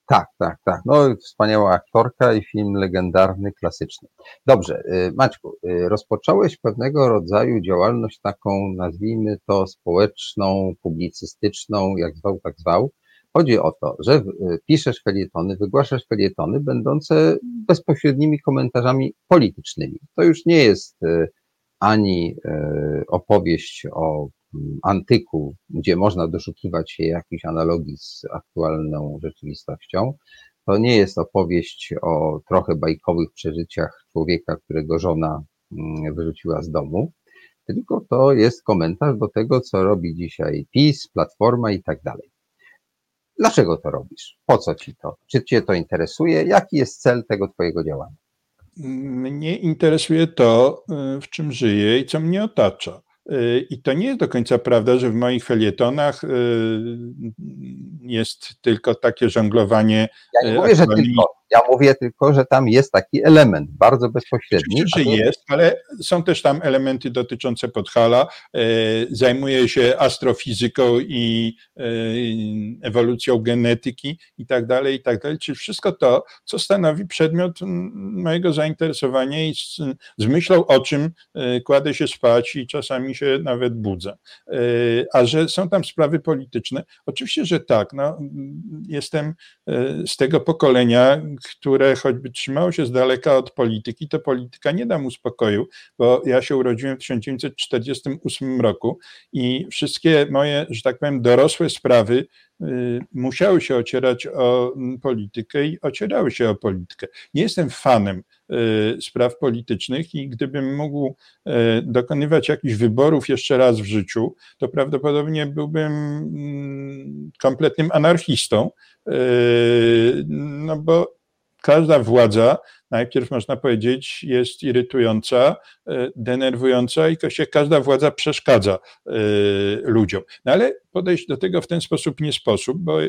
Tak, tak, tak. No, wspaniała aktorka i film legendarny, klasyczny. Dobrze, y, Maćku, rozpocząłeś pewnego rodzaju działalność taką, nazwijmy to społeczną, publicystyczną, jak zwał, tak zwał. Chodzi o to, że y, piszesz felietony, wygłaszasz felietony będące bezpośrednimi komentarzami politycznymi. To już nie jest y, ani y, opowieść o mm, antyku, gdzie można doszukiwać się jakichś analogii z aktualną rzeczywistością. To nie jest opowieść o trochę bajkowych przeżyciach człowieka, którego żona mm, wyrzuciła z domu, tylko to jest komentarz do tego, co robi dzisiaj PiS, Platforma i tak dalej. Dlaczego to robisz? Po co ci to? Czy cię to interesuje? Jaki jest cel tego twojego działania? Mnie interesuje to, y, w czym żyję i co mnie otacza. Y, I to nie jest do końca prawda, że w moich felietonach y, jest tylko takie żonglowanie. Ja nie mówię, że tylko. Ja mówię tylko, że tam jest taki element bardzo bezpośredni. Oczywiście, że jest, ale są też tam elementy dotyczące Podhala. E, zajmuję się astrofizyką i e, ewolucją genetyki i tak dalej, i tak dalej. Czyli wszystko to, co stanowi przedmiot mojego zainteresowania i z, z myślą o czym e, kładę się spać i czasami się nawet budzę. A że są tam sprawy polityczne, oczywiście, że tak. No, jestem z tego pokolenia, które choćby trzymało się z daleka od polityki, to polityka nie da mu spokoju, bo ja się urodziłem w 1948 roku i wszystkie moje, że tak powiem, dorosłe sprawy y, musiały się ocierać o mm, politykę i ocierały się o politykę. Nie jestem fanem y, spraw politycznych i gdybym mógł y, dokonywać jakichś wyborów jeszcze raz w życiu, to prawdopodobnie byłbym mm, kompletnym anarchistą, no bo każda władza, najpierw można powiedzieć, jest irytująca, e, denerwująca i każda władza przeszkadza e, ludziom. No ale podejść do tego w ten sposób nie sposób, bo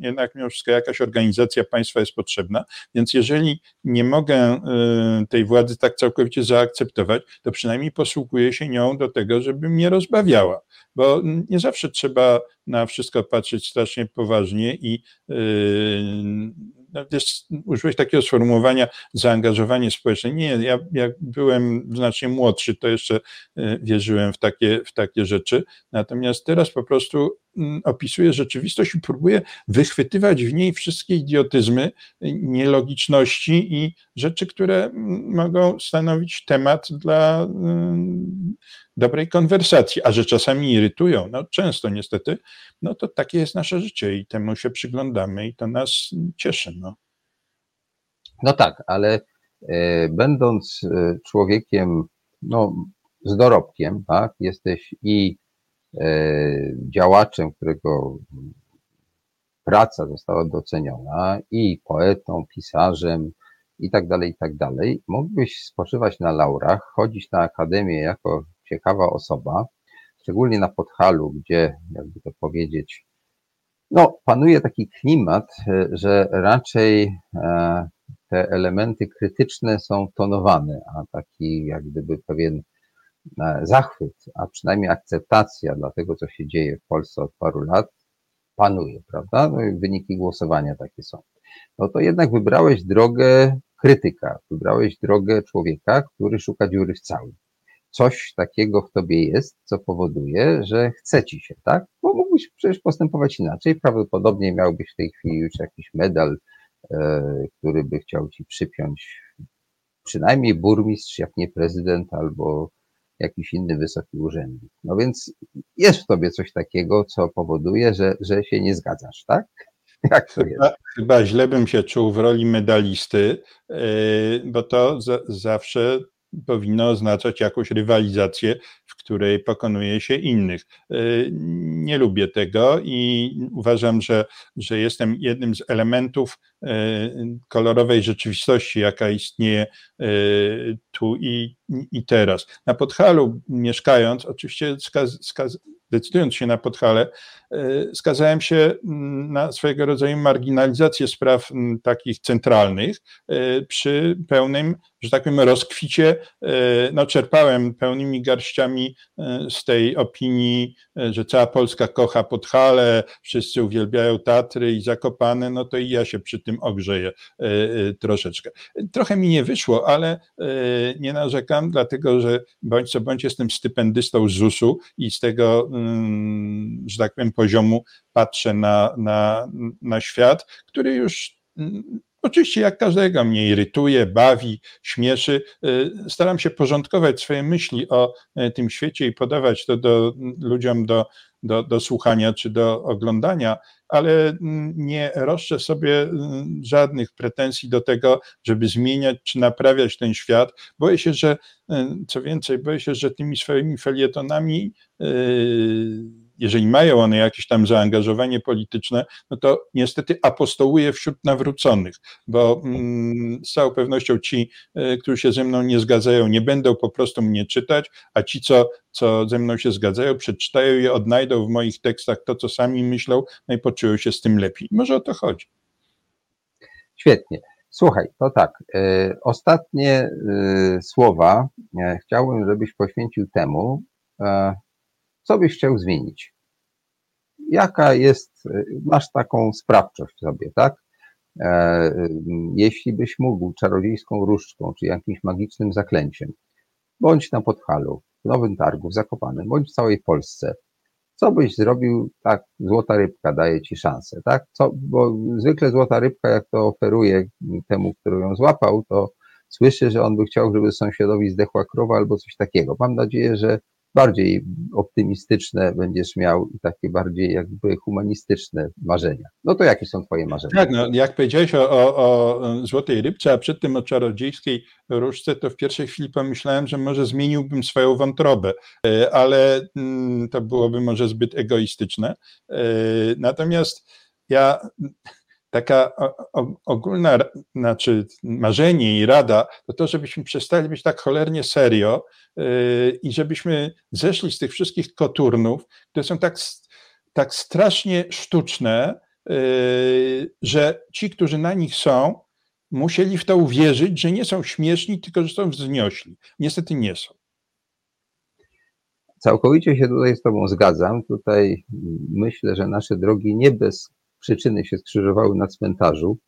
jednak mimo wszystko jakaś organizacja państwa jest potrzebna, więc jeżeli nie mogę e, tej władzy tak całkowicie zaakceptować, to przynajmniej posługuję się nią do tego, żeby mnie rozbawiała, bo nie zawsze trzeba na wszystko patrzeć strasznie poważnie i wiesz, użyłeś takiego sformułowania zaangażowanie społeczne. Nie, ja jak byłem znacznie młodszy, to jeszcze e, wierzyłem w takie, w takie rzeczy. Natomiast teraz po prostu opisuje rzeczywistość i próbuje wychwytywać w niej wszystkie idiotyzmy, nielogiczności i rzeczy, które mm, mogą stanowić temat dla mm, dobrej konwersacji, a że czasami irytują, no często niestety, no to takie jest nasze życie i temu się przyglądamy i to nas cieszy. No, no tak, ale e, będąc e, człowiekiem no, z dorobkiem, tak, jesteś i działaczem, którego praca została doceniona, i poetą, pisarzem, i tak dalej, i tak dalej. Mógłbyś spoczywać na laurach, chodzić na akademię jako ciekawa osoba, szczególnie na Podhalu, gdzie, jakby to powiedzieć, no, panuje taki klimat, że raczej e, te elementy krytyczne są tonowane, a taki jak gdyby pewien e, zachwyt, a przynajmniej akceptacja dla tego, co się dzieje w Polsce od paru lat, panuje, prawda? No wyniki głosowania takie są. No to jednak wybrałeś drogę krytyka, wybrałeś drogę człowieka, który szuka dziury w całym coś takiego w tobie jest, co powoduje, że chce ci się, tak? Bo mógłbyś przecież postępować inaczej. Prawdopodobnie miałbyś w tej chwili już jakiś medal, e, który by chciał ci przypiąć przynajmniej burmistrz, jak nie prezydent, albo jakiś inny wysoki urzędnik. No więc jest w tobie coś takiego, co powoduje, że, że się nie zgadzasz, tak? Jak to jest? Chyba, źle bym się czuł w roli medalisty, e, bo to zawsze powinno oznaczać jakąś rywalizację, w której pokonuje się innych. E, nie lubię tego i uważam, że, że jestem jednym z elementów e, kolorowej rzeczywistości, jaka istnieje e, tu i, i teraz. Na Podhalu mieszkając, oczywiście skaz, skaz, decydując się na Podhale, skazałem się mm, na swojego rodzaju marginalizację spraw mm, takich centralnych przy pełnym, że tak powiem, rozkwicie. No, czerpałem pełnymi garściami z tej opinii, że cała Polska kocha Podhale, wszyscy uwielbiają Tatry i Zakopane, no to i ja się przy tym ogrzeję troszeczkę. Trochę mi nie wyszło, ale nie narzekam, dlatego że bądź co bądź jestem stypendystą ZUS-u i z tego Mm, że tak powiem, poziomu patrzę na, na, na świat, który już mm, Oczywiście, jak każdego, mnie irytuje, bawi, śmieszy. Y, staram się porządkować swoje myśli o e, tym świecie i podawać to do, ludziom do, do, do słuchania czy do oglądania, ale mm, nie roszczę sobie żadnych pretensji do tego, żeby zmieniać czy naprawiać ten świat. Boję się, że co więcej, boję się, że tymi swoimi felietonami y, jeżeli mają one jakieś tam zaangażowanie polityczne, no to niestety apostołuje wśród nawróconych, bo mm, z całą pewnością ci, e, którzy się ze mną nie zgadzają, nie będą po prostu mnie czytać, a ci, co, co ze mną się zgadzają, przeczytają i odnajdą w moich tekstach to, co sami myślą, no i poczują się z tym lepiej. Może o to chodzi. Świetnie. Słuchaj, to tak. Y, ostatnie y, słowa chciałbym, żebyś poświęcił temu, co byś chciał zmienić? Jaka jest, masz taką sprawczość sobie, tak? E, jeśli byś mógł czarodziejską różdżką, czy jakimś magicznym zaklęciem, bądź na Podhalu, w Nowym Targu, w Zakopanem, bądź w całej Polsce, co byś zrobił, tak, złota rybka daje ci szansę, tak? Co, bo zwykle złota rybka, jak to oferuje temu, który ją złapał, to słyszy, że on by chciał, żeby sąsiadowi zdechła krowa albo coś takiego. Mam nadzieję, że bardziej optymistyczne będziesz miał i takie bardziej jakby humanistyczne marzenia. No to jakie są twoje marzenia? Tak, no, jak powiedziałeś o, o, o złotej rybce, a przed tym o czarodziejskiej różce, to w pierwszej chwili pomyślałem, że może zmieniłbym swoją wątrobę, e, ale mm, to byłoby może zbyt egoistyczne. E, natomiast ja taka ogólna, znaczy marzenie i rada, to to, żebyśmy przestali być tak cholernie serio yy, i żebyśmy zeszli z tych wszystkich koturnów, które są tak, tak strasznie sztuczne, yy, że ci, którzy na nich są, musieli w to uwierzyć, że nie są śmieszni, tylko że są wzniośli. Niestety nie są. Całkowicie się tutaj z Tobą zgadzam. Tutaj myślę, że nasze drogi nie bez przyczyny się skrzyżowały na cmentarzu,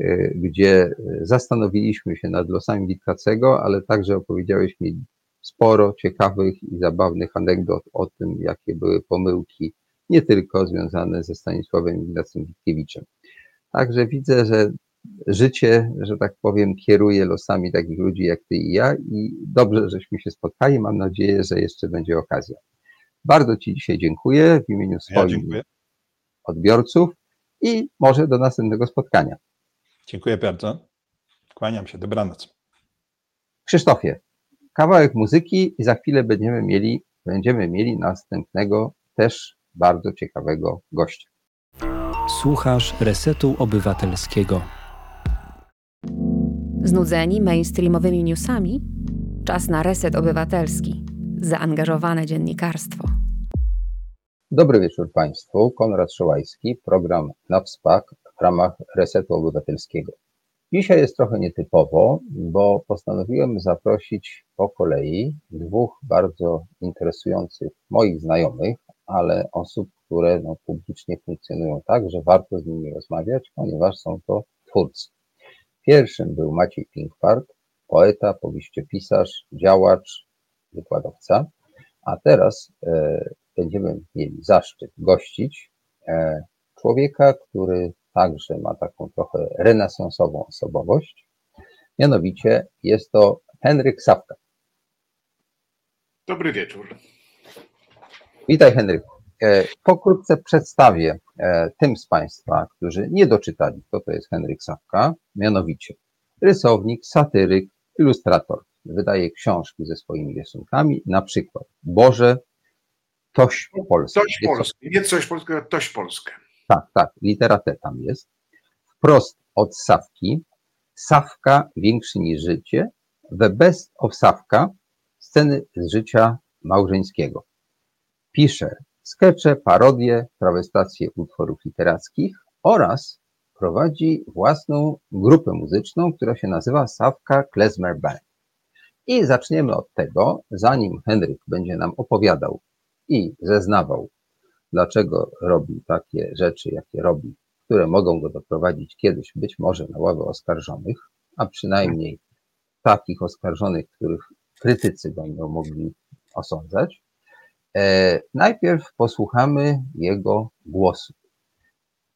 e, gdzie zastanowiliśmy się nad losami Witkacego, ale także opowiedziałeś mi sporo ciekawych i zabawnych anegdot o tym, jakie były pomyłki nie tylko związane ze Stanisławem Ignacym Witkiewiczem. Także widzę, że życie, że tak powiem, kieruje losami takich ludzi jak ty i ja i dobrze, żeśmy się spotkali. Mam nadzieję, że jeszcze będzie okazja. Bardzo Ci dzisiaj dziękuję w imieniu swoich ja odbiorców i może do następnego spotkania. Dziękuję bardzo. Kłaniam się. Dobranoc. Krzysztofie, kawałek muzyki i za chwilę będziemy mieli, będziemy mieli następnego też bardzo ciekawego gościa. Słuchasz Resetu Obywatelskiego. Znudzeni mainstreamowymi newsami? Czas na reset obywatelski. Zaangażowane dziennikarstwo. Dobry wieczór Państwu. Konrad Szołajski, program na WSPAK w ramach Resetu Obywatelskiego. Dzisiaj jest trochę nietypowo, bo postanowiłem zaprosić po kolei dwóch bardzo interesujących moich znajomych, ale osób, które no, publicznie funkcjonują tak, że warto z nimi rozmawiać, ponieważ są to twórcy. Pierwszym był Maciej Pinkfart, poeta, powieściopisarz, działacz, wykładowca, a teraz e, będziemy mieli zaszczyt gościć e, człowieka, który także ma taką trochę renesansową osobowość. Mianowicie jest to Henryk Sawka. Dobry wieczór. Witaj Henryku. E, pokrótce przedstawię e, tym z Państwa, którzy nie doczytali, kto to jest Henryk Sawka, mianowicie rysownik, satyryk, ilustrator. Wydaje książki ze swoimi rysunkami, na przykład Boże, Toś Polskie. Toś Polskie, nie coś polskiego, Toś Polskie. Tak, tak, litera T tam jest. Wprost od Sawki, Sawka większy niż życie, The Best of Sawka, sceny z życia małżeńskiego. Pisze skecze, parodie, trawestacje utworów literackich oraz prowadzi własną grupę muzyczną, która się nazywa Sawka Klezmer Band. I zaczniemy od tego, zanim Henryk będzie nam opowiadał i zeznawał, dlaczego robi takie rzeczy, jakie robi, które mogą go doprowadzić kiedyś być może na ławę oskarżonych, a przynajmniej takich oskarżonych, których krytycy będą mogli osądzać. E, najpierw posłuchamy jego głosu.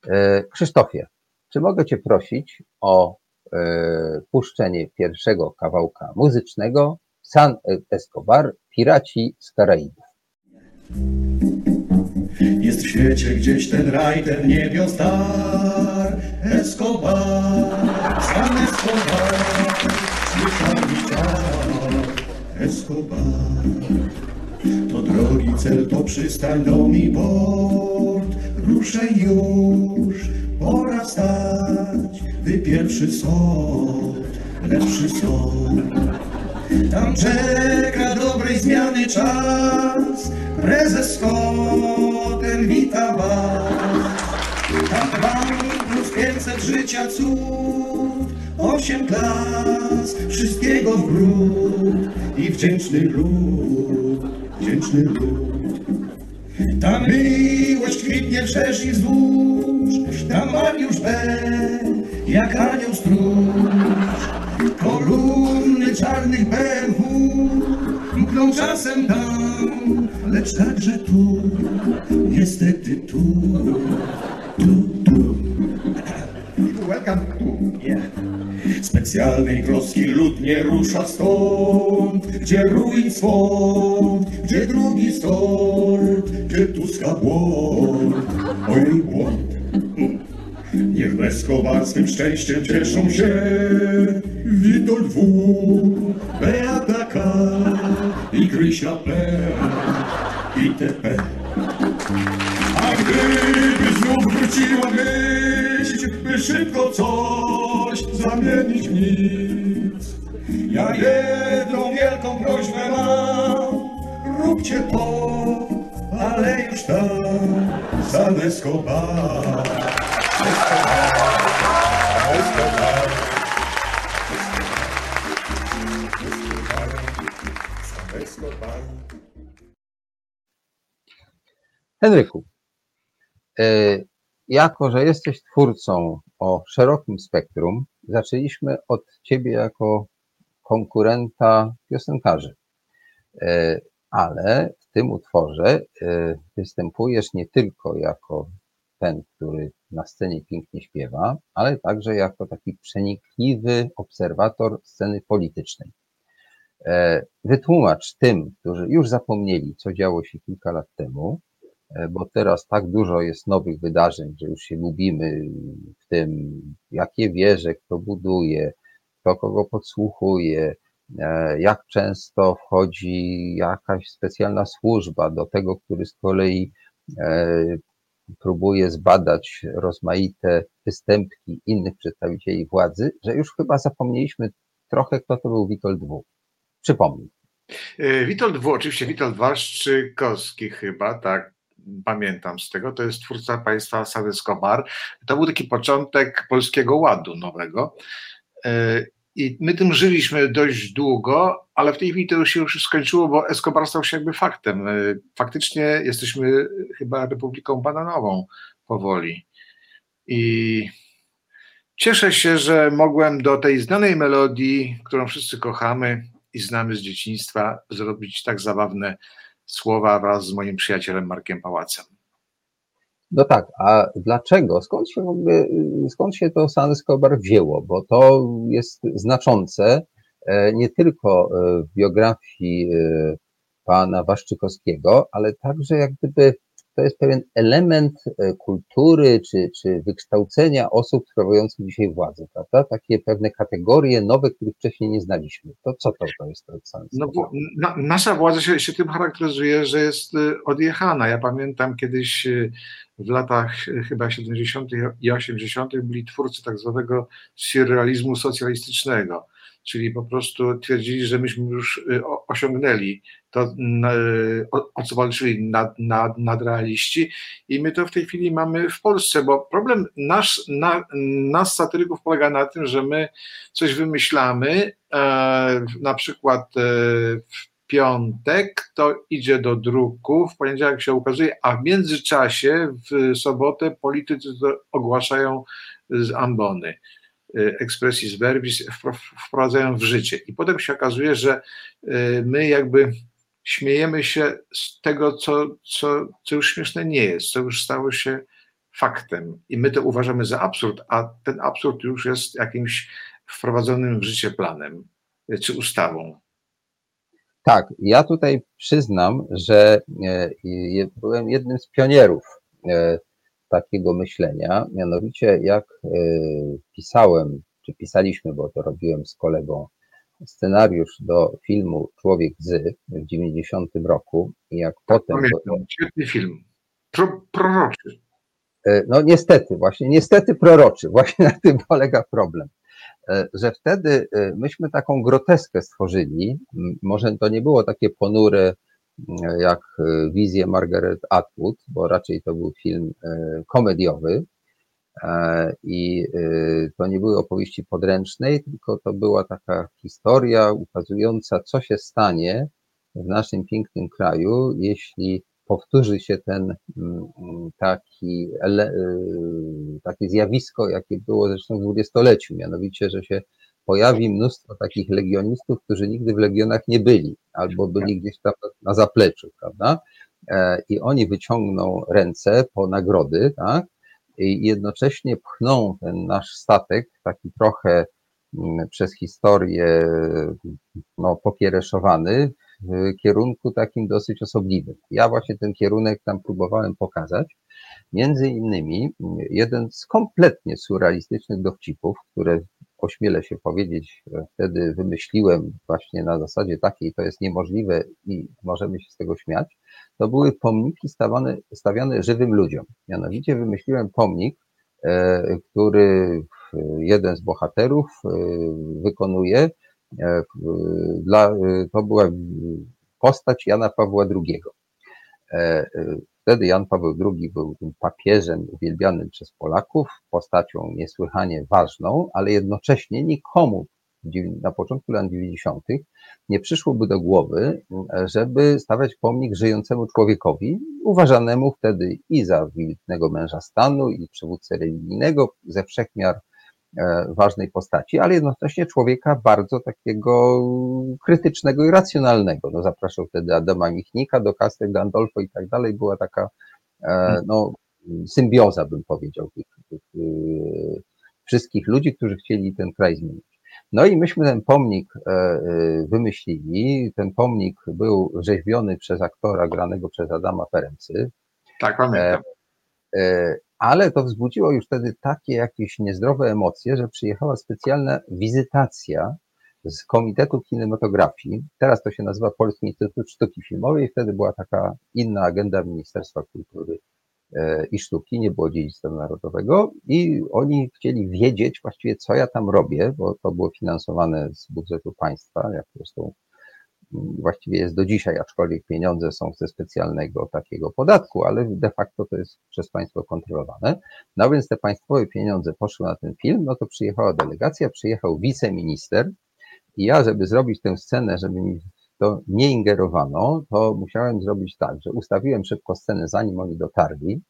E, Krzysztofie, czy mogę Cię prosić o e, puszczenie pierwszego kawałka muzycznego San Escobar, Piraci z Karaibów? Jest w świecie gdzieś ten raj, ten niebios dar, Escobar, San Escobar, słyszałem Escobar. To drogi cel, to przystań, dom i port, ruszę już, pora wstać, by pierwszy sąd, lepszy sąd. Tam czeka dobrej zmiany czas, prezes Skotem wita was. Tam bank plus 500 życia cud, osiem klas, wszystkiego w gród i wdzięczny lud, wdzięczny lud. Tam miłość kwitnie wszerz i wzdłuż, tam Mariusz B, jak anioł stróż. Kolumny czarnych BMW mkną czasem tam, lecz także tu, niestety tu, tu, tu. Welcome tu, yeah. Specjalnej troski lud nie rusza stąd, gdzie ruin swąd, gdzie drugi stąd, gdzie Tuska błąd, oj błąd. Niech Beskowa swym szczęściem cieszą się Witold W, Beata K i Krysia P itp. A gdyby znów wróciła myśl, by szybko coś zamienić w nic. Ja jedną wielką prośbę mam, róbcie to, ale już tam, San Escobar. Henryku, e, jako że jesteś twórcą o szerokim spektrum, zaczęliśmy od ciebie jako konkurenta piosenkarzy. E, ale w tym utworze e, występujesz nie tylko jako ten, który na scenie pięknie śpiewa, ale także jako taki przenikliwy obserwator sceny politycznej. E, wytłumacz tym, którzy już zapomnieli, co działo się kilka lat temu, e, bo teraz tak dużo jest nowych wydarzeń, że już się lubimy w tym, jakie wieże kto buduje, kto kogo podsłuchuje, e, jak często wchodzi jakaś specjalna służba do tego, który z kolei próbuje zbadać rozmaite występki innych przedstawicieli władzy, że już chyba zapomnieliśmy trochę, kto to był Witold W. Przypomnij. E, Witold W, oczywiście Witold Waszczykowski chyba, tak, pamiętam z tego, to jest twórca państwa Sady Skobar. To był taki początek Polskiego Ładu nowego e, i my tym żyliśmy dość długo, ale w tej chwili to już się już skończyło, bo Escobar stał się jakby faktem. E, faktycznie jesteśmy chyba Republiką Bananową powoli. I cieszę się, że mogłem do tej znanej melodii, którą wszyscy kochamy i znamy z dzieciństwa, zrobić tak zabawne słowa wraz z moim przyjacielem Markiem Pałacem. No tak, a dlaczego? Skąd się w ogóle, skąd się to San Escobar wzięło? Bo to jest znaczące e, nie tylko e, w biografii e, pana Waszczykowskiego, ale także jak gdyby to jest pewien element kultury czy, czy wykształcenia osób sprawujących dzisiaj władzę, prawda? Takie pewne kategorie nowe, których wcześniej nie znaliśmy. To co to, to jest to San No na, nasza władza się, się tym charakteryzuje, że jest odjechana. Ja pamiętam kiedyś w latach e, chyba 70. i 80. byli twórcy tak zwanego surrealizmu socjalistycznego, czyli po prostu twierdzili, że myśmy już e, osiągnęli to, e, o, co walczyli nad, nad, nadrealiści i my to w tej chwili mamy w Polsce, bo problem nasz, na, nas satyryków polega na tym, że my coś wymyślamy, e, na przykład e, piątek to idzie do druku, w poniedziałek się ukazuje, a w międzyczasie w sobotę politycy ogłaszają z ambony. y, expressis verbis wprowadzają w życie. I potem się okazuje, że y, my jakby śmiejemy się z tego, co, co, co już śmieszne nie jest, co już stało się faktem. I my to uważamy za absurd, a ten absurd już jest jakimś wprowadzonym w życie planem y, czy ustawą. Tak, ja tutaj przyznam, że byłem jednym z pionierów takiego myślenia, mianowicie jak e, pisałem, czy pisaliśmy, bo to robiłem z kolegą, scenariusz do filmu Człowiek z w 90 roku i jak tak, potem... Pamiętam, świetny film, Pro, proroczy. No niestety, właśnie, niestety proroczy, właśnie na tym polega problem. E, że wtedy myśmy taką groteskę stworzyli. Może to nie było takie ponure jak e, wizje Margaret Atwood, bo raczej to był film komediowy. I to nie były opowieści podręcznej, tylko to była taka historia ukazująca, co się stanie w naszym pięknym kraju, jeśli powtórzy się ten mm, taki, y, takie zjawisko, jakie było zresztą w dwudziestoleciu, mianowicie, że się pojawi mnóstwo takich legionistów, którzy nigdy w legionach nie byli, albo byli gdzieś tam na zapleczu, prawda? E, I oni wyciągną ręce po nagrody, tak? I jednocześnie pchną ten nasz statek, taki trochę mm, przez historię no, pokiereszowany, w kierunku takim dosyć osobliwym. Ja właśnie ten kierunek tam próbowałem pokazać. Między innymi jeden z kompletnie surrealistycznych dowcipów, które ośmielę się powiedzieć, wtedy wymyśliłem właśnie na zasadzie takiej, to jest niemożliwe i możemy się z tego śmiać, to były pomniki stawiane, stawiane żywym ludziom. Mianowicie wymyśliłem pomnik, e, który jeden z bohaterów e, wykonuje E, dla, to była postać Jana Pawła II. Wtedy Jan Paweł II był tym papieżem uwielbianym przez Polaków, postacią niesłychanie ważną, ale jednocześnie nikomu na początku lat 90. nie przyszłoby do głowy, żeby stawiać pomnik żyjącemu człowiekowi, uważanemu wtedy i za wybitnego męża stanu, i przywódcę religijnego, ze wszechmiar ważnej postaci, ale jednocześnie człowieka bardzo takiego krytycznego i racjonalnego. No, zapraszał wtedy Adama Michnika do Castel Gandolfo i tak dalej. Była taka no, symbioza, bym powiedział, tych, tych wszystkich ludzi, którzy chcieli ten kraj zmienić. No i myśmy ten pomnik e, e, wymyślili. Ten pomnik był rzeźbiony przez aktora granego przez Adama Ferency. Tak, pamiętam. Ale to wzbudziło już wtedy takie jakieś niezdrowe emocje, że przyjechała specjalna wizytacja z Komitetu Kinematografii. Teraz to się nazywa Polski Instytut Sztuki Filmowej. Wtedy była taka inna agenda Ministerstwa Kultury E, i sztuki, nie było dziedzictwa narodowego i oni chcieli wiedzieć właściwie, co ja tam robię, bo to było finansowane z budżetu państwa, jak zresztą właściwie jest do dzisiaj, aczkolwiek pieniądze są ze specjalnego takiego podatku, ale de facto to jest przez państwo kontrolowane. No więc te państwowe pieniądze poszły na ten film, no to przyjechała delegacja, przyjechał wiceminister i ja, żeby zrobić tę scenę, żeby mi to nie ingerowano, to musiałem zrobić tak, że ustawiłem szybko scenę, zanim oni dotarli.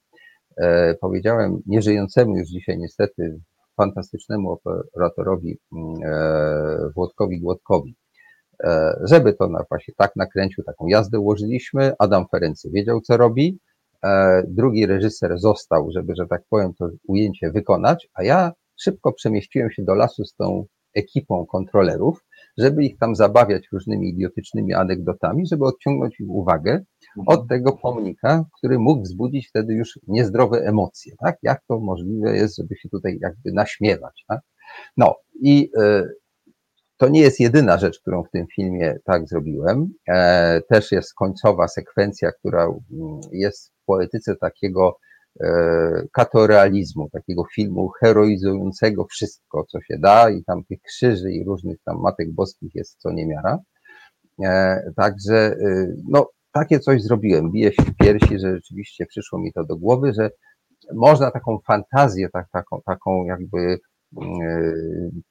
E, powiedziałem nieżyjącemu już dzisiaj niestety fantastycznemu operatorowi mm, e, Włodkowi Głodkowi, żeby to na, właśnie tak nakręcił, taką jazdę ułożyliśmy. Adam Ferency wiedział, co robi. E, drugi reżyser został, żeby, że tak powiem, to ujęcie wykonać, a ja szybko przemieściłem się do lasu z tą ekipą kontrolerów żeby ich tam zabawiać różnymi idiotycznymi anegdotami, żeby odciągnąć ich uwagę od tego pomnika, który mógł wzbudzić wtedy już niezdrowe emocje, tak? Jak to możliwe jest, żeby się tutaj jakby naśmiewać, tak? No i e, to nie jest jedyna rzecz, którą w tym filmie tak zrobiłem. E, też jest końcowa sekwencja, która mm, jest w poetyce takiego E, katorealizmu, takiego filmu heroizującego wszystko, co się da i tam tych krzyży i różnych tam matek boskich jest co niemiara. E, także e, no, takie coś zrobiłem. Biję się w piersi, że rzeczywiście przyszło mi to do głowy, że można taką fantazję, tak, taką, taką jakby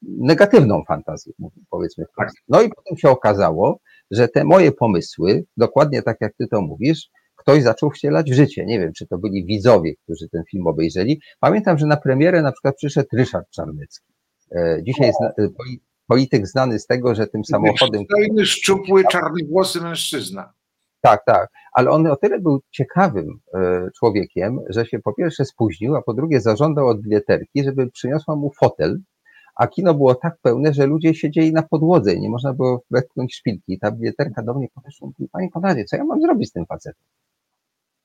negatywną fantazję, powiedzmy wprost. No i potem się okazało, że te moje pomysły, dokładnie tak jak ty to mówisz, ktoś zaczął wcielać w życie. Nie wiem, czy to byli widzowie, którzy ten film obejrzeli. Pamiętam, że na premierę na przykład przyszedł Ryszard Czarnecki. E, dzisiaj jest e, polityk znany z tego, że tym samochodem. Stojny, szczupły, czarny włosy mężczyzna. Tak, tak, ale on o tyle był ciekawym e, człowiekiem, że się po pierwsze spóźnił, a po drugie zażądał od bileterki, żeby przyniosła mu fotel, a kino było tak pełne, że ludzie siedzieli na podłodze i nie można było wetknąć szpilki. Ta bileterka do mnie podeszła i mówi, panie Konradzie, co ja mam zrobić z tym facetem?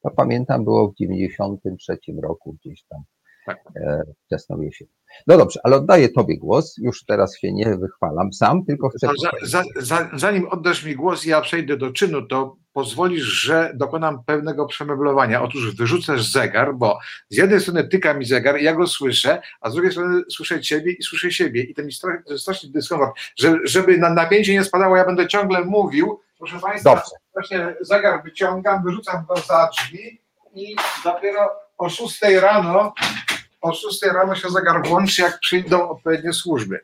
To pamiętam, było w 93 roku gdzieś tam, tak. e, wczesną jesień. No dobrze, ale oddaję Tobie głos. Już teraz się nie wychwalam sam, tylko chcę. Za, za, za, zanim oddasz mi głos, ja przejdę do czynu, to pozwolisz, że dokonam pewnego przemeblowania. Otóż wyrzucasz zegar, bo z jednej strony tyka mi zegar, ja go słyszę, a z drugiej strony słyszę ciebie i słyszę siebie. I to mi strasznie, strasznie dyskomfort. Że, żeby na napięcie nie spadało, ja będę ciągle mówił. Proszę Państwa, Dobrze. właśnie zegar wyciągam, wyrzucam go za drzwi i dopiero o 6 rano o 6 rano się zegar włączy, jak przyjdą odpowiednie służby.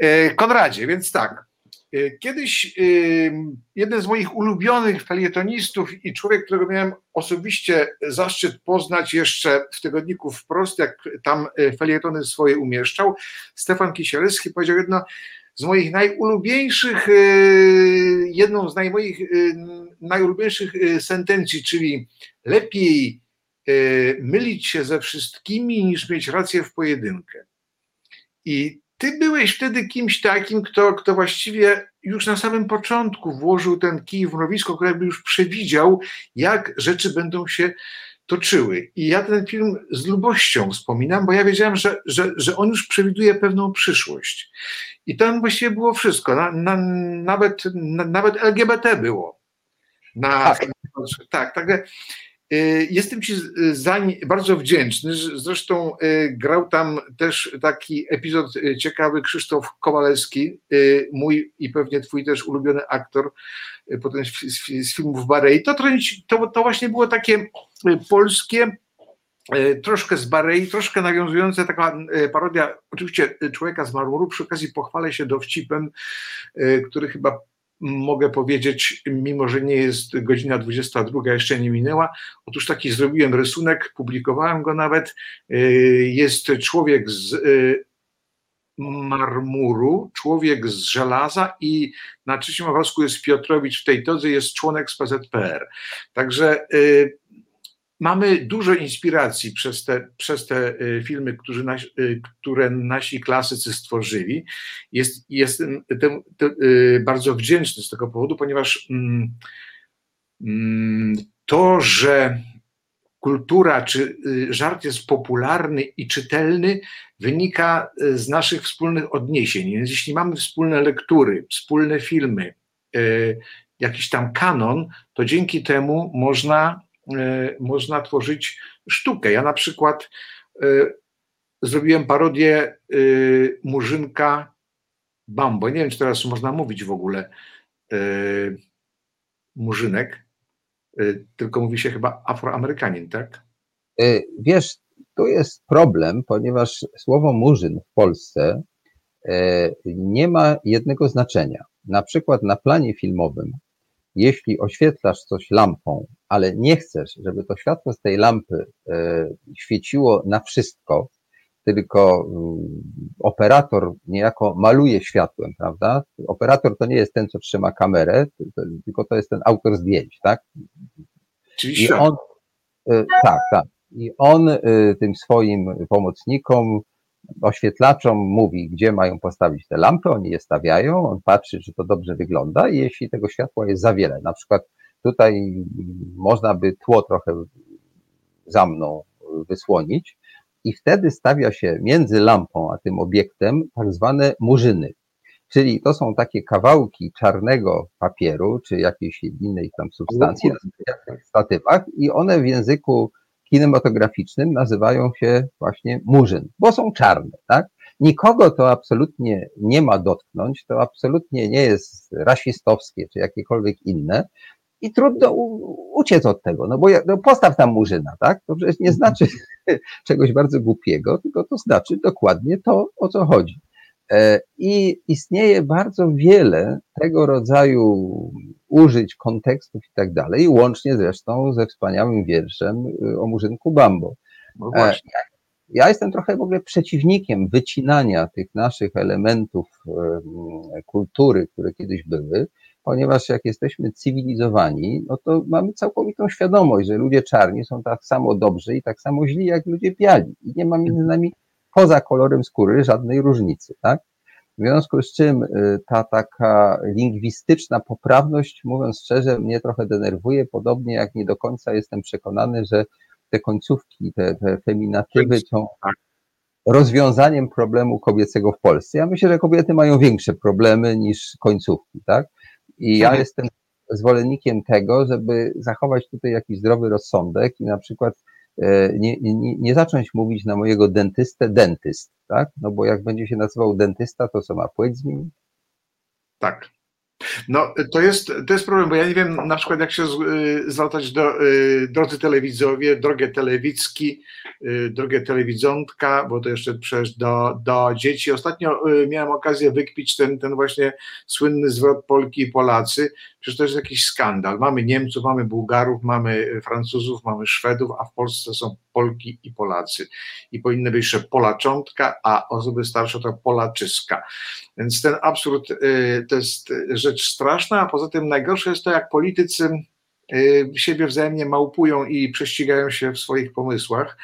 E, Konradzie, więc tak. E, kiedyś e, jeden z moich ulubionych felietonistów i człowiek, którego miałem osobiście zaszczyt poznać jeszcze w tygodniku wprost, jak tam felietony swoje umieszczał, Stefan Kisielewski powiedział jedno z moich najulubieńszych, jedną z moich najulubieńszych sentencji, czyli lepiej E, mylić się ze wszystkimi, niż mieć rację w pojedynkę. I ty byłeś wtedy kimś takim, kto, kto właściwie już na samym początku włożył ten kij w mrowisko, który jakby już przewidział, jak rzeczy będą się toczyły. I ja ten film z lubością wspominam, bo ja wiedziałem, że, że, że on już przewiduje pewną przyszłość. I tam właściwie było wszystko. Na, na, nawet, na, nawet LGBT było. Na, tak, tak. Jestem Ci za bardzo wdzięczny. Zresztą y, grał tam też taki epizod y, ciekawy Krzysztof Kowalewski, mój i pewnie Twój też ulubiony aktor, potem z, filmów Barei. To, to, to właśnie było takie polskie, troszkę z Barei, troszkę nawiązujące taka parodia, oczywiście człowieka z marmuru. Przy okazji pochwalę się dowcipem, który chyba mogę powiedzieć, mimo że nie jest godzina 22, jeszcze nie minęła. Otóż taki zrobiłem rysunek, publikowałem go nawet. Y, jest człowiek z y, marmuru, człowiek z żelaza i na trzecim obrazku jest Piotrowicz w tej todze, jest członek z PZPR. Także y, mamy dużo inspiracji przez te, przez te y, filmy, którzy nas, y, które nasi klasycy stworzyli. Jest, jestem tym, tym, y, bardzo wdzięczny z tego powodu, ponieważ mm, mm, to, że kultura czy żart jest popularny i czytelny, wynika z naszych wspólnych odniesień. Więc jeśli mamy wspólne lektury, wspólne filmy, jakiś tam kanon, to dzięki temu można można tworzyć sztukę. Ja na przykład e, zrobiłem parodię e, Murzynka Bambo. Nie wiem, czy teraz można mówić w ogóle Murzynek, tylko mówi się chyba Afroamerykanin, tak? Wiesz, to jest problem, ponieważ słowo murzyn w Polsce nie ma jednego znaczenia. Na przykład na planie filmowym jeśli oświetlasz coś lampą, ale nie chcesz, żeby to światło z tej lampy e, świeciło na wszystko, tylko mm, operator niejako maluje światłem, prawda? Operator to nie jest ten, co trzyma kamerę, tylko to jest ten autor zdjęć, tak? Czyli I on, e, tak, tak. I on e, tym swoim pomocnikom oświetlaczom mówi, gdzie mają postawić te lampy, oni je stawiają, on patrzy, czy to dobrze wygląda i jeśli tego światła jest za wiele, na przykład tutaj można by tło trochę za mną wysłonić i wtedy stawia się między lampą a tym obiektem tak zwane murzyny. Czyli to są takie kawałki czarnego papieru, czy jakiejś innej tam substancji na statywach i one w języku kinematograficznym nazywają się właśnie murzyn, bo są czarne, tak? Nikogo to absolutnie nie ma dotknąć, to absolutnie nie jest rasistowskie czy jakiekolwiek inne i trudno uciec od tego, no bo ja, no postaw tam murzyna, tak? To przecież nie znaczy czegoś bardzo głupiego, tylko to znaczy dokładnie to, o co chodzi. E, I istnieje bardzo wiele tego rodzaju użyć kontekstów i tak dalej, łącznie zresztą ze wspaniałym wierszem y, o Murzynku Bambo. No e, ja jestem trochę w ogóle przeciwnikiem wycinania tych naszych elementów kultury, które kiedyś były, ponieważ jak jesteśmy cywilizowani, no to mamy całkowitą świadomość, że ludzie czarni są tak samo dobrzy i tak samo źli jak ludzie biali. I nie ma między nami poza kolorem skóry żadnej różnicy, tak? W związku z czym y, ta taka lingwistyczna poprawność, mówiąc szczerze, mnie trochę denerwuje, podobnie jak nie do końca jestem przekonany, że te końcówki, te, te feminatywy są rozwiązaniem problemu kobiecego w Polsce. Ja myślę, że kobiety mają większe problemy niż końcówki, tak? I ja mhm. jestem zwolennikiem tego, żeby zachować tutaj jakiś zdrowy rozsądek i na przykład nie, nie, nie zacząć mówić na mojego dentystę dentyst, tak? No bo jak będzie się nazywał dentysta, to co ma płeć zmienić? Tak. No, to jest, to jest problem, bo ja nie wiem na przykład, jak się y, zwracać do y, drodzy telewidzowie, drogie telewicki, y, drogie telewidzontka, bo to jeszcze przecież do, do dzieci. Ostatnio miałem okazję wykpić ten, ten właśnie słynny zwrot Polki i Polacy. Przecież to jest jakiś skandal. Mamy Niemców, mamy Bułgarów, mamy Francuzów, mamy Szwedów, a w Polsce są Polki i Polacy. I powinny być jeszcze Polaczątka, a osoby starsze to Polaczyska. Więc ten absurd y, to jest rzecz straszna, a poza tym najgorsze jest to, jak politycy y, siebie wzajemnie małpują i prześcigają się w swoich pomysłach.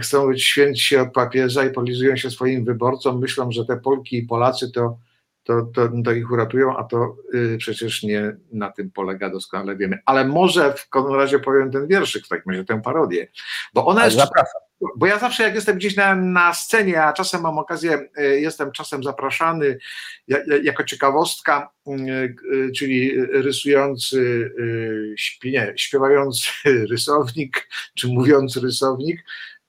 Chcą być święci od papieża i polizują się swoim wyborcom, myślą, że te Polki i Polacy to to, to, to ich uratują, a to y, przecież nie na tym polega, doskonale wiemy. Ale może w każdym razie powiem ten wierszyk, w takim razie tę parodię, bo ona jest... Zapraszam. Bo ja zawsze jak jestem gdzieś na, na scenie, a czasem mam okazję, y, jestem czasem zapraszany ja, jako ciekawostka, y, y, czyli rysujący, nie, śpiewający rysownik, czy mówiący rysownik,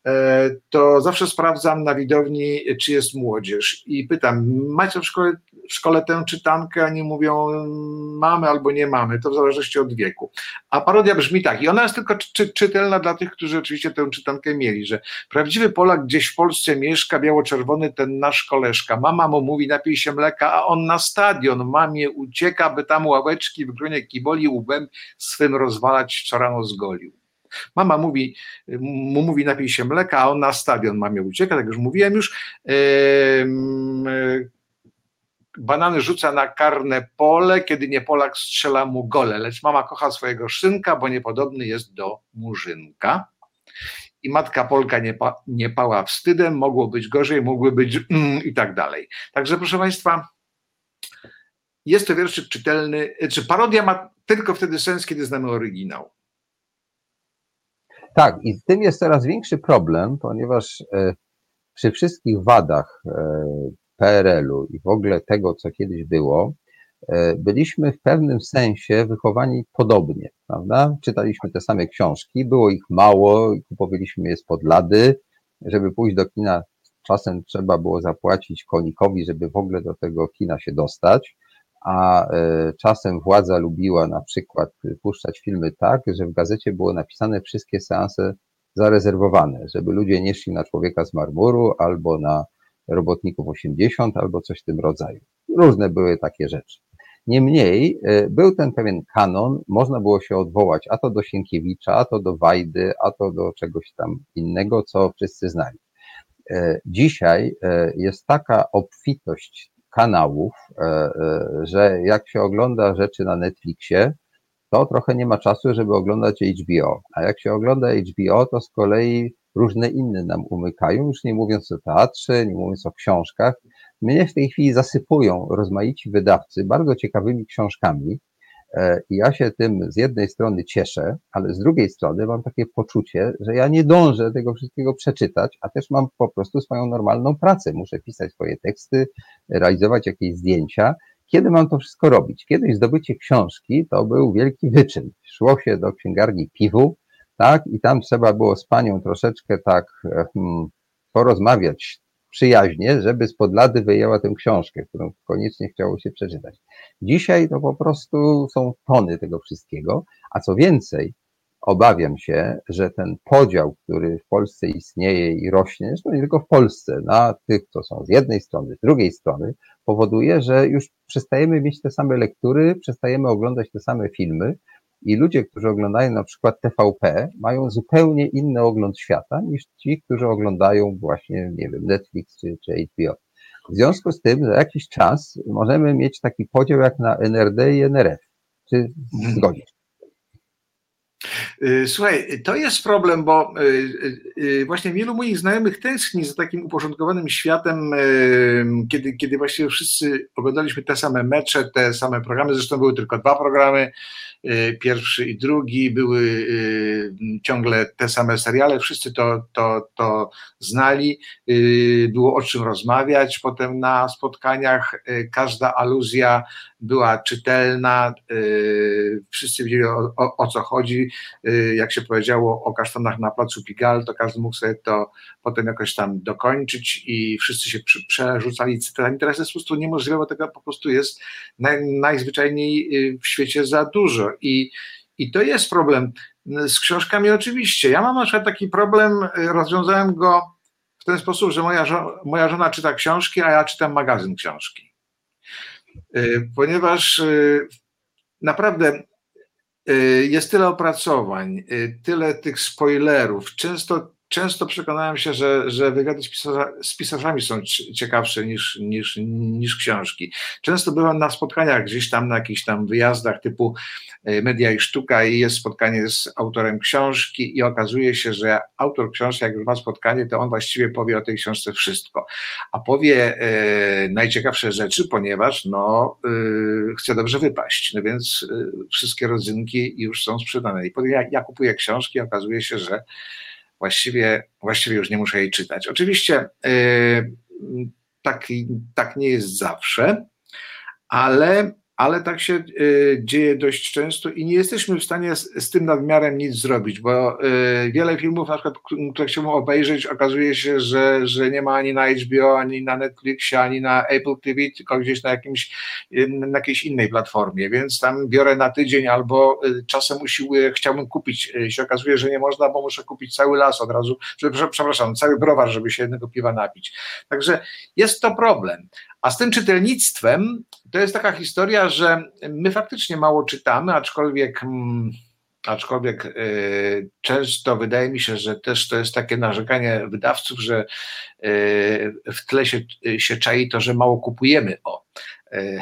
E, to zawsze sprawdzam na widowni, czy jest młodzież i pytam, macie w szkole, w szkole tę czytankę? Oni mówią, mamy albo nie mamy, to w zależności od wieku. A parodia brzmi tak, i ona jest tylko czy, czytelna dla tych, którzy oczywiście tę czytankę mieli, że prawdziwy Polak gdzieś w Polsce mieszka, biało-czerwony ten nasz koleżka, mama mu mówi, napij się mleka, a on na stadion mamie ucieka, by tam ławeczki w gronie kiboli łbem swym rozwalać co rano zgolił. Mama mówi, mu mówi napij się mleka, a on na stadion mamie ucieka, tak już mówiłem już. Yy, banany rzuca na karne pole, kiedy nie Polak strzela mu gole, lecz mama kocha swojego szynka, bo niepodobny jest do murzynka. I matka Polka nie, pa, nie pała wstydem, mogło być gorzej, mogły być mm, i tak dalej. Także proszę Państwa, jest to wierszyk czytelny, czy parodia ma tylko wtedy sens, kiedy znamy oryginał. Tak, i z tym jest coraz większy problem, ponieważ e, przy wszystkich wadach e, PRL-u i w ogóle tego, co kiedyś było, e, byliśmy w pewnym sensie wychowani podobnie, prawda? Czytaliśmy te same książki, było ich mało, kupowaliśmy je spod lady, żeby pójść do kina, czasem trzeba było zapłacić konikowi, żeby w ogóle do tego kina się dostać, a e, czasem władza lubiła na przykład puszczać filmy tak, że w gazecie było napisane wszystkie seanse zarezerwowane, żeby ludzie nie szli na człowieka z marmuru albo na robotników 80 albo coś w tym rodzaju. Różne były takie rzeczy. Niemniej e, był ten pewien kanon, można było się odwołać a to do Sienkiewicza, a to do Wajdy, a to do czegoś tam innego, co wszyscy znali. E, dzisiaj e, jest taka obfitość kanałów, że jak się ogląda rzeczy na Netflixie, to trochę nie ma czasu, żeby oglądać HBO. A jak się ogląda HBO, to z kolei różne inne nam umykają, już nie mówiąc o teatrze, nie mówiąc o książkach. Mnie w tej chwili zasypują rozmaici wydawcy bardzo ciekawymi książkami. E, I ja się tym z jednej strony cieszę, ale z drugiej strony mam takie poczucie, że ja nie dążę tego wszystkiego przeczytać, a też mam po prostu swoją normalną pracę. Muszę pisać swoje teksty, realizować jakieś zdjęcia. Kiedy mam to wszystko robić? Kiedyś zdobycie książki to był wielki wyczyn. Szło się do księgarni piwu, tak? I tam trzeba było z panią troszeczkę tak hmm, porozmawiać przyjaźnie, żeby spod lady wyjęła tę książkę, którą koniecznie chciało się przeczytać. Dzisiaj to po prostu są tony tego wszystkiego, a co więcej, obawiam się, że ten podział, który w Polsce istnieje i rośnie, zresztą nie tylko w Polsce, na tych, co są z jednej strony, z drugiej strony, powoduje, że już przestajemy mieć te same lektury, przestajemy oglądać te same filmy, i ludzie, którzy oglądają na przykład TVP, mają zupełnie inny ogląd świata niż ci, którzy oglądają właśnie, nie wiem, Netflix czy, czy HBO. W związku z tym za jakiś czas możemy mieć taki podział jak na NRD i NRF. Czy zgodzisz? Y, słuchaj, to jest problem, bo y, y, właśnie wielu moich znajomych tęskni za takim uporządkowanym światem, kiedy, kiedy właściwie wszyscy oglądaliśmy te same mecze, te same programy, zresztą były tylko dwa programy, pierwszy i drugi, były ciągle te same seriale, wszyscy to, to, to znali, było o czym rozmawiać, potem na spotkaniach. Każda aluzja była czytelna, wszyscy wiedzieli o, o, o co chodzi, Y, jak się powiedziało o kasztanach na placu Pigal, to każdy mógł sobie to potem jakoś tam dokończyć i wszyscy się przerzucali cytatami. Teraz jest po prostu niemożliwe, bo tego po prostu jest naj, najzwyczajniej y, w świecie za dużo i i to jest problem. Z książkami oczywiście. Ja mam na przykład taki problem, y, rozwiązałem go w ten sposób, że moja, żo moja żona czyta książki, a ja czytam magazyn książki. Ponieważ naprawdę Y, jest tyle opracowań, y, tyle tych spoilerów. Często często przekonałem się, że, że wywiady z, pisarza, z pisarzami są ciekawsze niż, niż, niż książki. Często byłem na spotkaniach gdzieś tam, na jakichś tam wyjazdach typu e, Media i Sztuka i jest spotkanie z autorem książki i okazuje się, że autor książki, jak już ma spotkanie, to on właściwie powie o tej książce wszystko. A powie e, najciekawsze rzeczy, ponieważ no, e, chce dobrze wypaść. No więc e, wszystkie rodzynki już są sprzedane. I potem ja, ja kupuję książki, okazuje się, że właściwie, właściwie już nie muszę jej czytać. Oczywiście yy, tak, tak nie jest zawsze, ale ale tak się y, dzieje dość często i nie jesteśmy w stanie z, z, tym nadmiarem nic zrobić, bo y, wiele filmów, na przykład, które chciałbym obejrzeć, okazuje się, że, że nie ma ani na HBO, ani na Netflixie, ani na Apple TV, tylko gdzieś na, jakimś, y, na jakiejś innej platformie, więc tam biorę na tydzień albo czasem usiłuję, chciałbym kupić, się okazuje, że nie można, bo muszę kupić cały las od razu, przepraszam, cały browar, żeby się jednego piwa napić. Także jest to problem. A z tym czytelnictwem to jest taka historia, że my faktycznie mało czytamy, aczkolwiek mm, aczkolwiek y, często wydaje mi się, że też to jest takie narzekanie wydawców, że y, w tle się, się czai to, że mało kupujemy. O. Y,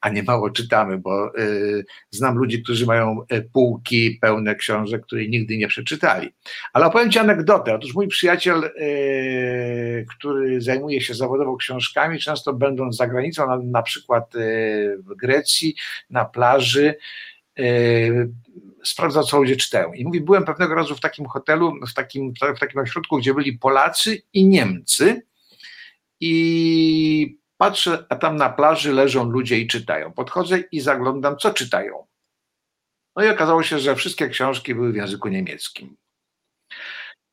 a nie mało czytamy, bo y, znam ludzi, którzy mają y, półki pełne książek, które nigdy nie przeczytali. Ale opowiem Ci anegdotę. Otóż mój przyjaciel, który zajmuje się zawodowo książkami, często będąc za granicą, na, przykład w Grecji, na plaży, sprawdzał, co ludzie czytają. I mówi, byłem pewnego razu w takim hotelu, w takim, w takim ośrodku, gdzie byli Polacy i Niemcy. I Patrzę, a tam na plaży leżą ludzie i czytają. Podchodzę i zaglądam, co czytają. No i okazało się, że wszystkie książki były w języku niemieckim.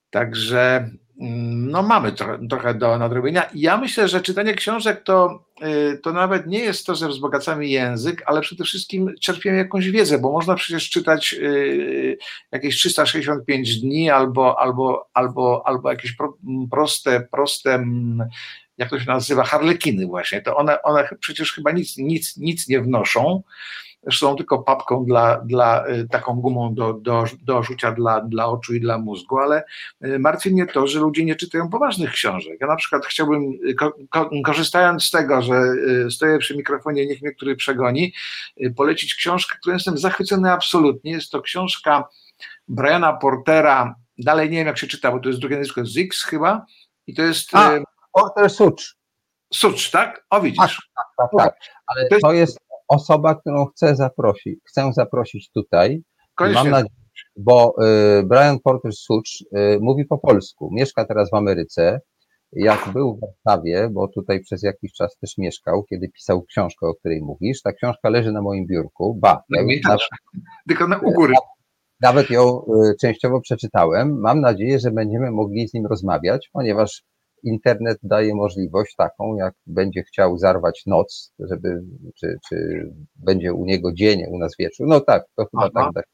Także mm, no mamy trochę, do nadrobienia. Ja myślę, że czytanie książek to, y, to nawet nie jest to, że wzbogacamy język, ale przede wszystkim czerpiemy jakąś wiedzę, bo można przecież czytać y, jakieś 365 dni albo, albo, albo, albo jakieś proste, proste jak to się nazywa, harlekiny właśnie, to one, one przecież chyba nic, nic, nic nie wnoszą, są tylko papką dla, dla y, taką gumą do, do, do rzucia dla, dla oczu i dla mózgu, ale y, martwi mnie to, że ludzie nie czytają poważnych książek. Ja na przykład chciałbym, y, ko, ko, korzystając z tego, że stoję przy mikrofonie, niech mnie który przegoni, polecić książkę, którą jestem zachwycony absolutnie. Jest to książka Briana Portera, dalej nie wiem jak się czyta, bo to jest drugie nazwisko Zix chyba, i to jest... A, Porter Sucz. Sucz, tak? O widzisz. Tak, tak, tak, tak. Ale to jest osoba, którą chcę zaprosić. Chcę zaprosić tutaj. Mam nadzieję, bo y, Brian Porter Sucz y, mówi po polsku. Mieszka teraz w Ameryce. Jak był w Warszawie, bo tutaj przez jakiś czas też mieszkał, kiedy pisał książkę, o której mówisz, ta książka leży na moim biurku. Ba, no, ja nawet, tylko na u góry. Nawet ją y, częściowo przeczytałem. Mam nadzieję, że będziemy mogli z nim rozmawiać, ponieważ internet daje możliwość taką, jak będzie chciał zarwać noc, żeby, czy, czy będzie u niego dzień, u nas wieczór. No tak, to chyba tak, tak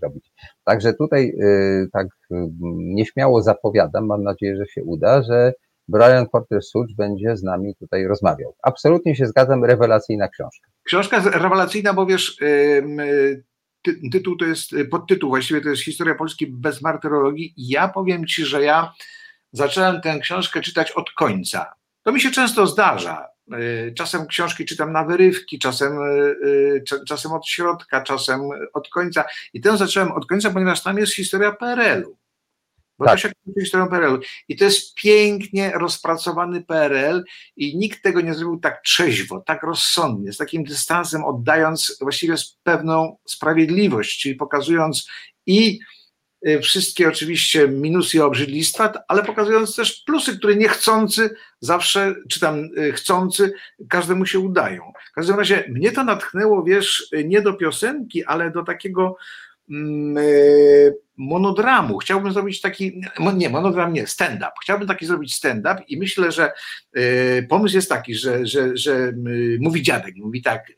zrobić. Także tutaj y, tak y, nieśmiało zapowiadam, mam nadzieję, że się uda, że Brian Porter Such będzie z nami tutaj rozmawiał. Absolutnie się zgadzam, rewelacyjna książka. Książka rewelacyjna, bo wiesz, y, tytuł to jest, podtytuł właściwie to jest Historia Polski bez martyrologii. Ja powiem Ci, że ja zacząłem tę książkę czytać od końca. To mi się często zdarza. Y, czasem książki czytam na wyrywki, czasem, y, y, czasem od środka, czasem od końca. I tę zacząłem od końca, ponieważ tam jest historia PRL-u. Bo tak. to się historią PRL-u. I to jest pięknie rozpracowany PRL i nikt tego nie zrobił tak trzeźwo, tak rozsądnie, z takim dystansem, oddając właściwie pewną sprawiedliwość, czyli pokazując i wszystkie oczywiście minusy i obrzydlistwa, ale pokazując też plusy, które niechcący zawsze, czy tam y, chcący, każdemu się udają. W każdym razie mnie to natchnęło, wiesz, nie do piosenki, ale do takiego mm, y, monodramu. Chciałbym zrobić taki, nie, monodram nie, stand-up. Chciałbym taki zrobić stand-up i myślę, że pomysł jest taki, że, że, że mówi dziadek, mówi tak,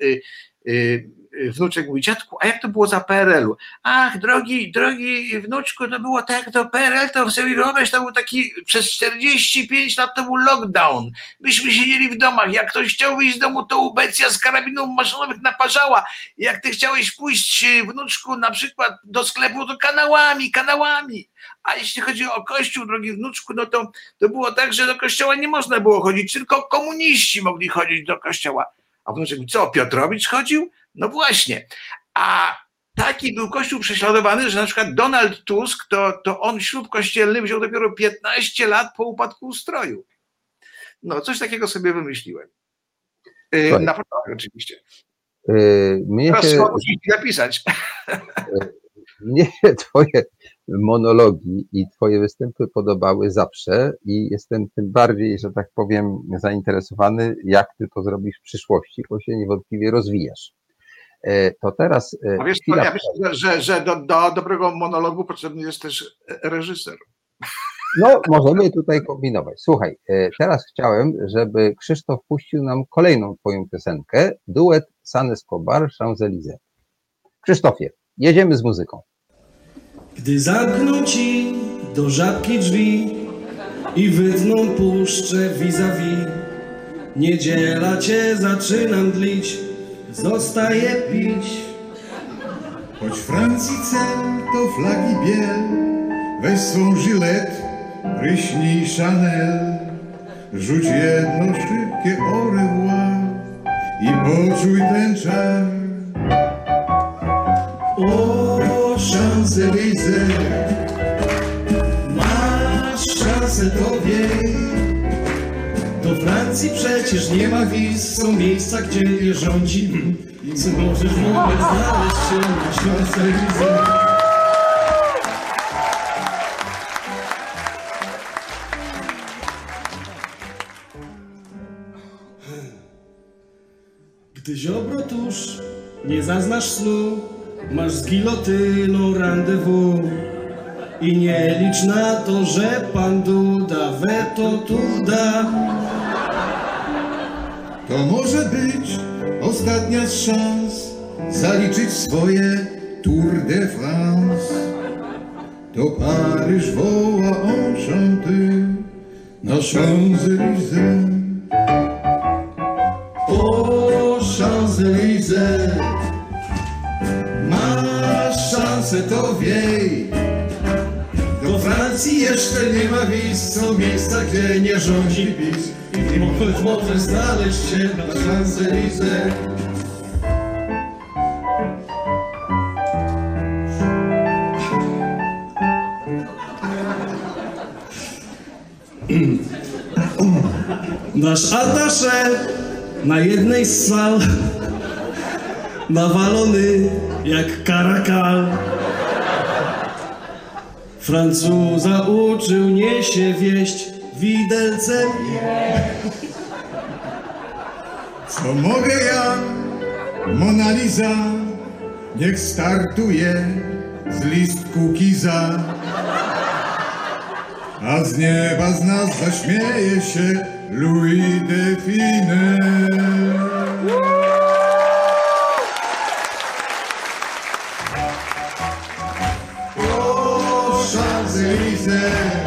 wnuczek mówi, dziadku, a jak to było za PRL-u? Ach, drogi, drogi wnuczku, to było tak, to PRL, to sobie wyobraź, to był taki, przez 45 lat to był lockdown. Myśmy siedzieli w domach, jak ktoś chciał wyjść z domu, to ubecja z karabinów maszynowych naparzała. Jak ty chciałeś pójść, wnuczku, na przykład do sklepu, to kanałami, kanałami. A jeśli chodzi o kościół, drogi wnuczku, no to, to było tak, że do kościoła nie można było chodzić, tylko komuniści mogli chodzić do kościoła. A wnuczek mi, co, Piotrowicz chodził? No właśnie. A taki był Kościół prześladowany, że na przykład Donald Tusk, to, to on ślub kościelny wziął dopiero 15 lat po upadku ustroju. No, coś takiego sobie wymyśliłem. Yy, naprawdę, oczywiście. Yy, mnie Teraz się, napisać. Mnie się twoje monologi i twoje występy podobały zawsze i jestem tym bardziej, że tak powiem, zainteresowany, jak ty to zrobisz w przyszłości, bo się niewątpliwie rozwijasz. E, to teraz. E, A wiesz, chwila... ja myślę, że, że do, do dobrego monologu potrzebny jest też reżyser. No, możemy tutaj kombinować. Słuchaj, e, teraz chciałem, żeby Krzysztof puścił nam kolejną Twoją piosenkę, duet San Escobar, Champs-Élysées. Krzysztofie, jedziemy z muzyką. Gdy zamkną ci do żabki drzwi i wytną puszczę vis-a-vis, niedziela cię zaczynam dlić, zostaje pić. Choć Francji cel to flagi biel, weź swą żylet, pryśnij Chanel, rzuć jedno szybkie revoir i poczuj ten czar. O Champs-Élysées, masz szansę to wiej. Francji przecież nie ma wiz, są miejsca, gdzie nie rządzi i możesz w ogóle znaleźć się na Champs-Élysées. Gdy ziobro tuż, nie zaznasz snu, masz z gilotyną rendezvous. I nie licz na to, że pan Duda weto tu da. To może być ostatnia z szans zaliczyć swoje Tour de France. To Paryż woła enchanty na Champs-Élysées. O Champs-Élysées, masz szansę to wiej. Do Francji jeszcze nie ma wiz, są miejsca, gdzie nie rządzi PiS. I może, może znaleźć się na Champs-Élysées. Nasz atasze na jednej z sal nawalony jak karakal. Francuza uczył niesie wieść widelcem. Co mogę ja, Mona Lisa, niech startuje z listku kiza. A z nieba z nas zaśmieje się Louis de O Champs-Élysées,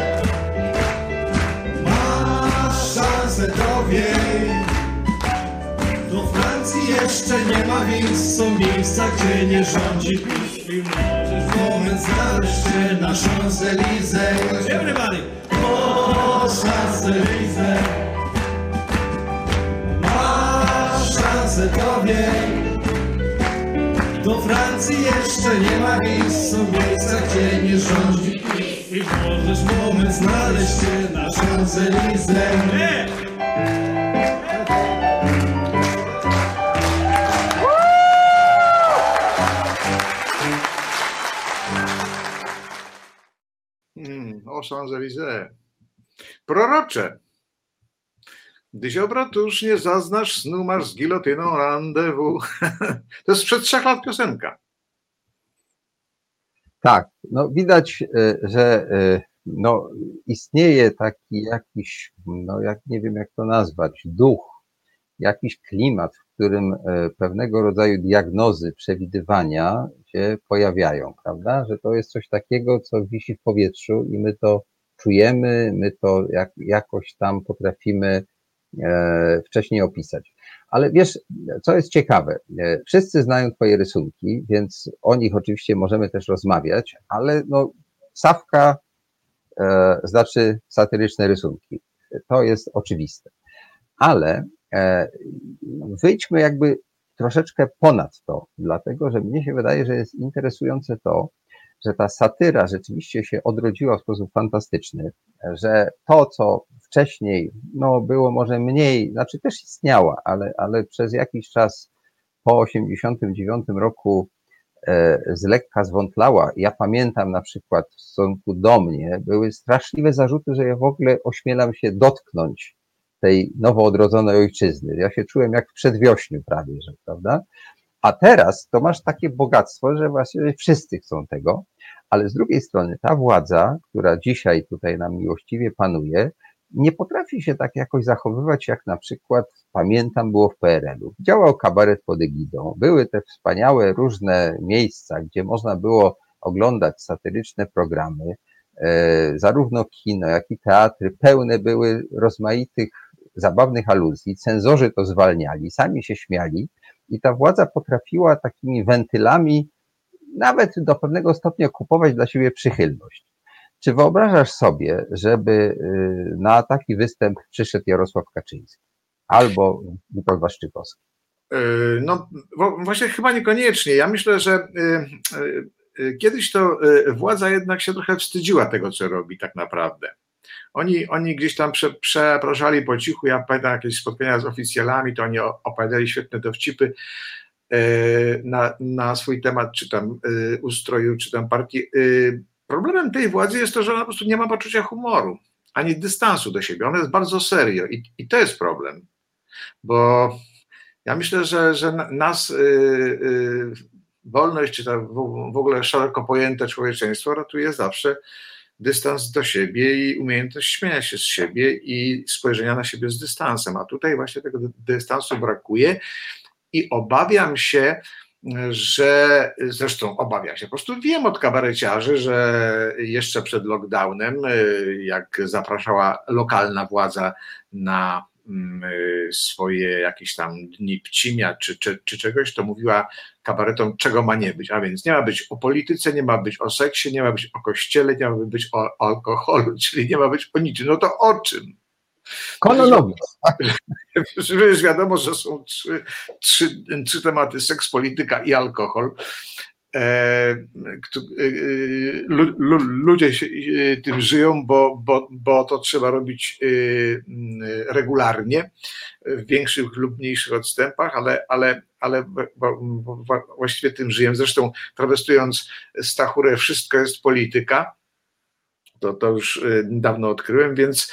jeszcze nie ma wiz, są miejsca, gdzie nie rządzi PiS. I możesz moment znaleźć się na Champs-Élysées. Everybody! O Champs-Élysées, masz szansę to wiej. Do Francji jeszcze nie ma wiz, są miejsca, gdzie nie rządzi PiS. I możesz moment znaleźć się na Champs-Élysées. O Champs-Élysées. Prorocze. Gdy ziobro tuż nie zaznasz snu, masz z gilotyną rendezvous. To jest sprzed trzech lat piosenka. Tak, no widać, e, że e, no, istnieje taki jakiś, no jak nie wiem jak to nazwać, duch, jakiś klimat, w którym e, pewnego rodzaju diagnozy, przewidywania się pojawiają, prawda? Że to jest coś takiego, co wisi w powietrzu i my to czujemy, my to jak, jakoś tam potrafimy e, wcześniej opisać. Ale wiesz, co jest ciekawe, e, wszyscy znają Twoje rysunki, więc o nich oczywiście możemy też rozmawiać, ale no, Sawka e, znaczy satyryczne rysunki. To jest oczywiste. Ale e, wyjdźmy jakby troszeczkę ponad to, dlatego że mnie się wydaje, że jest interesujące to, że ta satyra rzeczywiście się odrodziła w sposób fantastyczny, że to, co wcześniej no, było może mniej, znaczy też istniała, ale, ale przez jakiś czas po 89 roku e, z lekka zwątlała. Ja pamiętam na przykład w stosunku do mnie były straszliwe zarzuty, że ja w ogóle ośmielam się dotknąć tej nowo odrodzonej ojczyzny. Ja się czułem jak w przedwiośniu prawie, że, prawda? A teraz to masz takie bogactwo, że właściwie wszyscy chcą tego, ale z drugiej strony ta władza, która dzisiaj tutaj nam miłościwie panuje, nie potrafi się tak jakoś zachowywać, jak na przykład pamiętam było w PRL-u. Działał kabaret pod egidą, były te wspaniałe różne miejsca, gdzie można było oglądać satyryczne programy, e, zarówno kino, jak i teatry pełne były rozmaitych zabawnych aluzji, cenzorzy to zwalniali, sami się śmiali i ta władza potrafiła takimi wentylami nawet do pewnego stopnia kupować dla siebie przychylność. Czy wyobrażasz sobie, żeby y, na taki występ przyszedł Jarosław Kaczyński albo Witold Waszczykowski? Y, no właśnie chyba niekoniecznie. Ja myślę, że kiedyś to władza jednak się trochę wstydziła tego, co robi tak naprawdę. Oni, oni gdzieś tam prze, przepraszali po cichu, ja pamiętam jakieś spotkania z oficjalami, to oni opowiadali świetne dowcipy e, na, na swój temat, czy tam e, ustroju, czy tam partii. E, problemem tej władzy jest to, że ona po prostu nie ma poczucia humoru, ani dystansu do siebie. Ona jest bardzo serio i, i to jest problem, bo ja myślę, że, że nas wolność, czy to w ogóle szeroko pojęte człowieczeństwo ratuje zawsze dystans do siebie i umiejętność śmiania się z siebie i spojrzenia na siebie z dystansem. A tutaj właśnie tego dystansu brakuje i obawiam się, że zresztą obawiam się, po prostu wiem od kabareciarzy, że jeszcze przed lockdownem, jak zapraszała lokalna władza na y, swoje jakieś tam dni pcimia czy, czy, czy czegoś, to mówiła kabaretom, czego ma nie być. A więc nie ma być o polityce, nie ma być o seksie, nie ma być o kościele, nie ma być o, alkoholu, czyli nie ma być o niczym. No to o czym? Kolonowiec. Już wiadomo, że są trzy, trzy, trzy tematy: seks, polityka i alkohol. E, e, ludzie e, tym żyją, bo, bo, bo to trzeba robić regularnie, w większych lub mniejszych odstępach, ale, ale, ale właściwie tym żyją. Zresztą, trawestując Stachurę, wszystko jest polityka. To, to już dawno odkryłem, więc,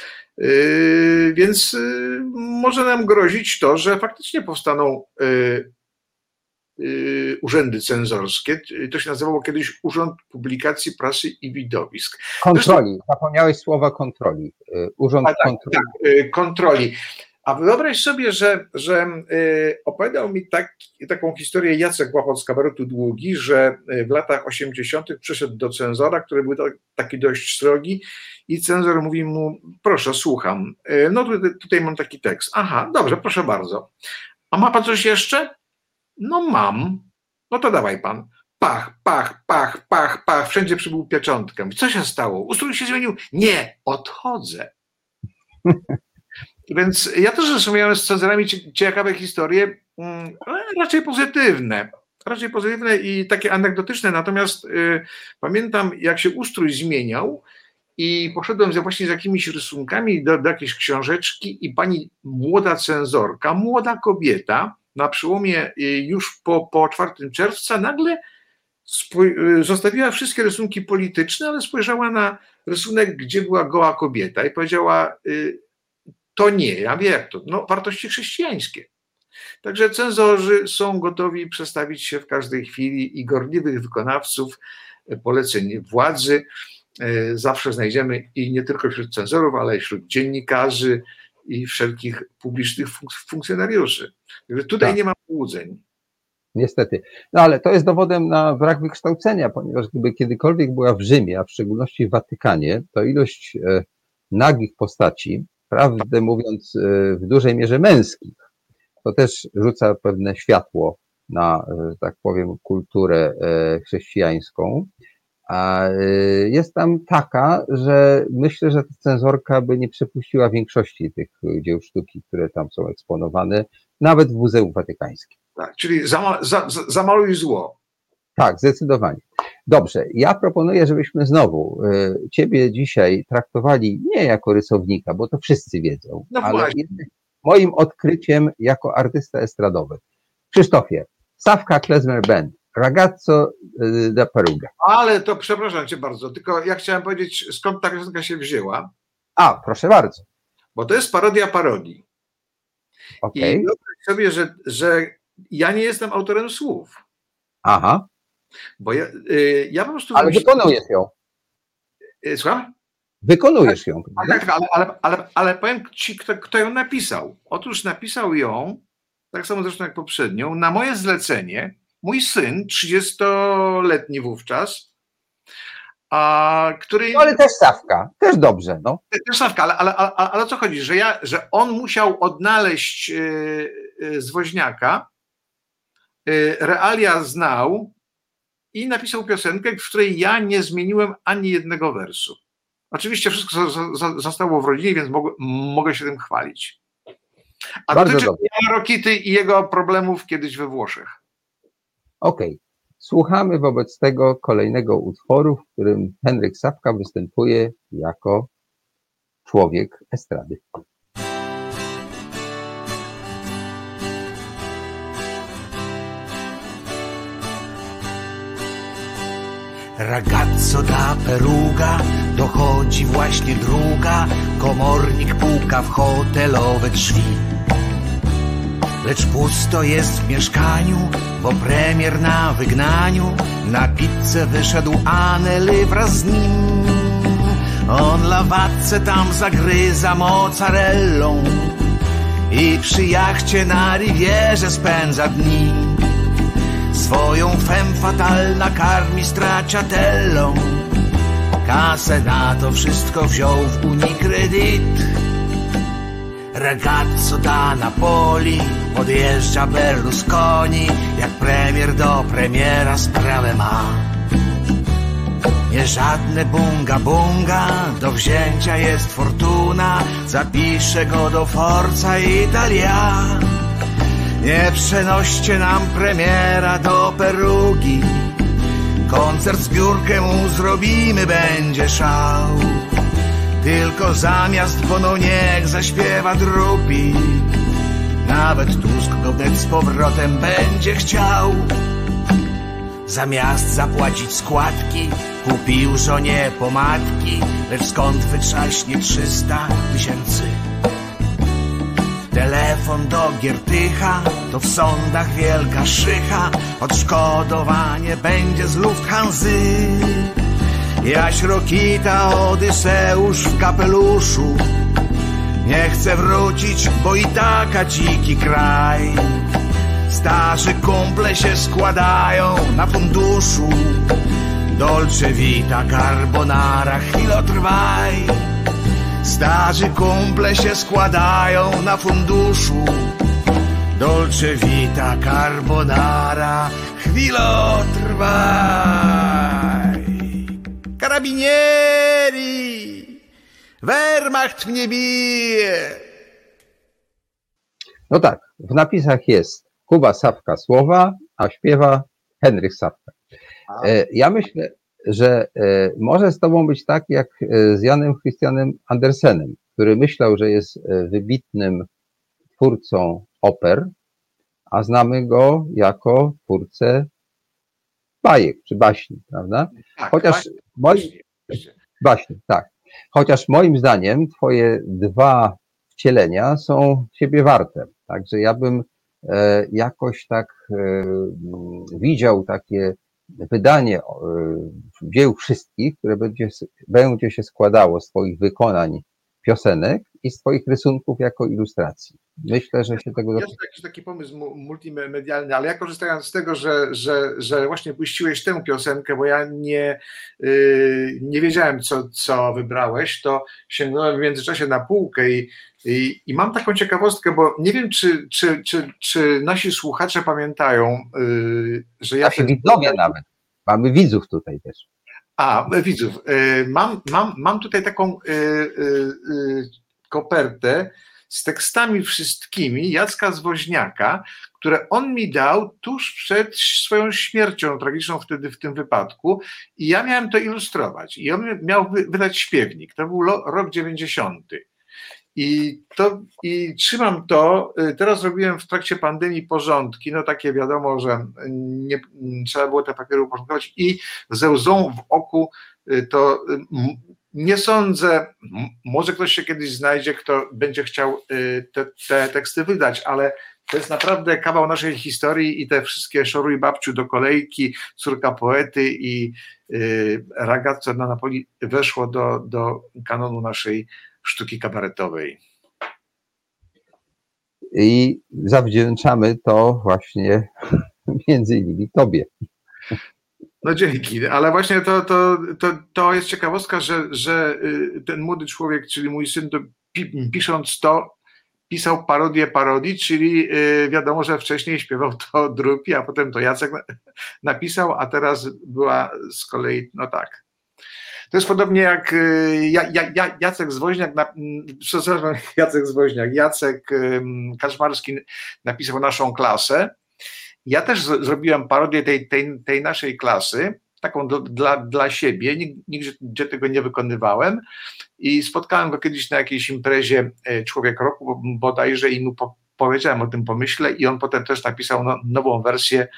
więc może nam grozić to, że faktycznie powstaną urzędy cenzorskie. To się nazywało kiedyś Urząd Publikacji Prasy i Widowisk. Kontroli, Zresztą, zapomniałeś słowa kontroli. Y, urząd tak, kontroli. Tak, y, kontroli. A wyobraź sobie, że, że opowiadał mi tak, taką historię Jacek Łapot z kabaretu Długi, że w latach 80. przyszedł do cenzora, który był taki dość srogi i cenzor mówi mu, proszę, słucham, no tutaj, tutaj mam taki tekst. Aha, dobrze, proszę bardzo. A ma pan coś jeszcze? No mam. No to dawaj pan. Pach, pach, pach, pach, pach. Wszędzie przybył pieczątkę. Co się stało? Ustrój się zmienił. Nie, odchodzę. Więc ja też zresztą miałem z cenzorami ciekawe historie, mm, ale raczej pozytywne. Raczej pozytywne i takie anegdotyczne. Natomiast y, pamiętam, jak się ustrój zmieniał, i poszedłem właśnie z jakimiś rysunkami do, do jakiejś książeczki, i pani młoda cenzorka, młoda kobieta, na przełomie y, już po, po 4 czerwca nagle y, zostawiła wszystkie rysunki polityczne, ale spojrzała na rysunek, gdzie była goła kobieta i powiedziała, y, to nie, ja wiem jak to, no wartości chrześcijańskie. Także cenzorzy są gotowi przestawić się w każdej chwili i gorliwych wykonawców poleceń władzy zawsze znajdziemy i nie tylko wśród cenzorów, ale i wśród dziennikarzy, i wszelkich publicznych funkcjonariuszy. Tutaj tak. nie ma połudzeń. Niestety. No ale to jest dowodem na brak wykształcenia, ponieważ gdyby kiedykolwiek była w Rzymie, a w szczególności w Watykanie, to ilość e, nagich postaci, prawdę mówiąc, e, w dużej mierze męskich, to też rzuca pewne światło na, że tak powiem, kulturę e, chrześcijańską. A y, jest tam taka, że myślę, że cenzorka by nie przepuściła większości tych dzieł sztuki, które tam są eksponowane, nawet w Muzeum Watykańskim. Tak, czyli zama, za, zamaluj zło. Tak, zdecydowanie. Dobrze, ja proponuję, żebyśmy znowu y, Ciebie dzisiaj traktowali nie jako rysownika, bo to wszyscy wiedzą, no ale moim odkryciem jako artysta estradowy. Krzysztofie, Sawka Klezmer Band, Ragazzo y, da Peruga. Ale to przepraszam cię bardzo, tylko ja chciałem powiedzieć, skąd ta piosenka się wzięła. A, proszę bardzo. Bo to jest parodia parodii. Okay. I wyobraź sobie, że, że ja nie jestem autorem słów. Aha. Bo ja, y, ja po prostu. Ale wykonujesz ją. Y, słucham? Wykonujesz ją. Tak, tak, ale, ale, ale, ale powiem ci, kto, kto ją napisał. Otóż napisał ją, tak samo zresztą jak poprzednią, na moje zlecenie mój syn, 30-letni wówczas, a, który... No ale też Sawka, też dobrze. No. Też Sawka, ale, ale, ale, ale o co chodzi? Że, ja, że on musiał odnaleźć yy, yy, z woźniaka, yy, realia znał i napisał piosenkę, w której ja nie zmieniłem ani jednego wersu. Oczywiście wszystko zostało w rodzinie, więc mogę, mogę się tym chwalić. A Bardzo dotyczy dobrze. Rokity i jego problemów kiedyś we Włoszech. Okej. Słuchamy wobec tego kolejnego utworu, w którym Henryk Sapka występuje jako człowiek estrady. Ragazzo da Peruga, dochodzi właśnie druga, komornik puka w hotelowe drzwi. Lecz pusto jest w mieszkaniu, bo premier na wygnaniu, na pizzę wyszedł Anely wraz z nim. On lawatce tam zagryza mozzarellą i przy jachcie na rivierze spędza dni. Swoją femme fatal nakarmi straciatellą Kasę na to wszystko wziął w Unicredit Ragazzo da Napoli Podjeżdża Berlusconi Jak premier do premiera sprawę ma. Nie żadne bunga bunga Do wzięcia jest fortuna Zapiszę go do Forza Italia. Nie przenoście nam premiera do Perugi Koncert zbiórkę mu zrobimy, będzie szał Tylko zamiast Bono niech zaśpiewa drupi. Nawet Tusk go wnet z powrotem będzie chciał. Zamiast zapłacić składki Kupił żonie pomadki. Lecz skąd wytrzaśnie 300 tysięcy? Telefon do Giertycha, to w sądach wielka szycha, odszkodowanie będzie z Lufthansy. Jaś Rokita, Odyseusz w kapeluszu, nie chce wrócić, bo i taka dziki kraj. Starzy kumple się składają na funduszu, Dolce Vita, Carbonara, chwilotrwaj. Starzy kumple się składają na funduszu Dolce Vita Carbonara Chwilotrwaj Karabinieri Wehrmacht mnie bije No tak, w napisach jest Kuba Sapka słowa, a śpiewa Henryk Sapka. E, Ja myślę, że e, może z tobą być tak jak e, z Janem Christianem Andersenem, który myślał, że jest wybitnym twórcą oper, a znamy go jako twórcę bajek czy baśni, prawda? Tak, Chociaż właśnie. Tak. Chociaż moim zdaniem twoje dwa wcielenia są siebie warte. Także ja bym e, jakoś tak e, m, widział takie wydanie e, dzieł wszystkich, które będzie, będzie się składało z twoich wykonań piosenek i z twoich rysunków jako ilustracji. Myślę, że się tego... Jest jakiś taki pomysł mu- multimedialny, ale ja korzystając z tego, że, że, że właśnie puściłeś tę piosenkę, bo ja nie, yy, nie wiedziałem, co, co wybrałeś, to sięgnąłem w międzyczasie na półkę i, i, i mam taką ciekawostkę, bo nie wiem, czy, czy, czy, czy nasi słuchacze pamiętają, yy, że ja... Nasi widzowie nawet. Mamy widzów tutaj też. A, widzów. Y, Mam, mam, mam tutaj taką y, y, y, kopertę z tekstami wszystkimi Jacka Zwoźniaka, które on mi dał tuż przed swoją śmiercią tragiczną wtedy w tym wypadku i ja miałem to ilustrować i on miał wy- wydać śpiewnik. To był rok 90. I, to, I trzymam to. Teraz robiłem w trakcie pandemii porządki. No takie wiadomo, że nie, trzeba było te papiery uporządkować i ze łzą w oku to nie sądzę, może ktoś się kiedyś znajdzie, kto będzie chciał y, te, te teksty wydać, ale to jest naprawdę kawał naszej historii i te wszystkie Szoruj babciu do kolejki, córka poety i y, ragazzo na Napoli weszło do, do kanonu naszej sztuki kabaretowej. I zawdzięczamy to właśnie między innymi tobie. No dzięki, ale właśnie to, to, to, to jest ciekawostka, że, że y, ten młody człowiek, czyli mój syn, to pi, pisząc to, pisał parodię parodii, czyli y, wiadomo, że wcześniej śpiewał to Drupi, a potem to Jacek napisał, a teraz była z kolei, no tak. To jest podobnie jak y, Jacek Zwoźniak, przepraszam, Jacek Zwoźniak, Jacek Kaczmarski napisał naszą klasę. Ja też zrobiłem parodię tej, tej, tej naszej klasy, taką do, dla, dla siebie, nigdzie tego nie wykonywałem i spotkałem go kiedyś na jakiejś imprezie e, Człowiek Roku bodajże i mu po, powiedziałem o tym pomyśle i on potem też napisał no, nową wersję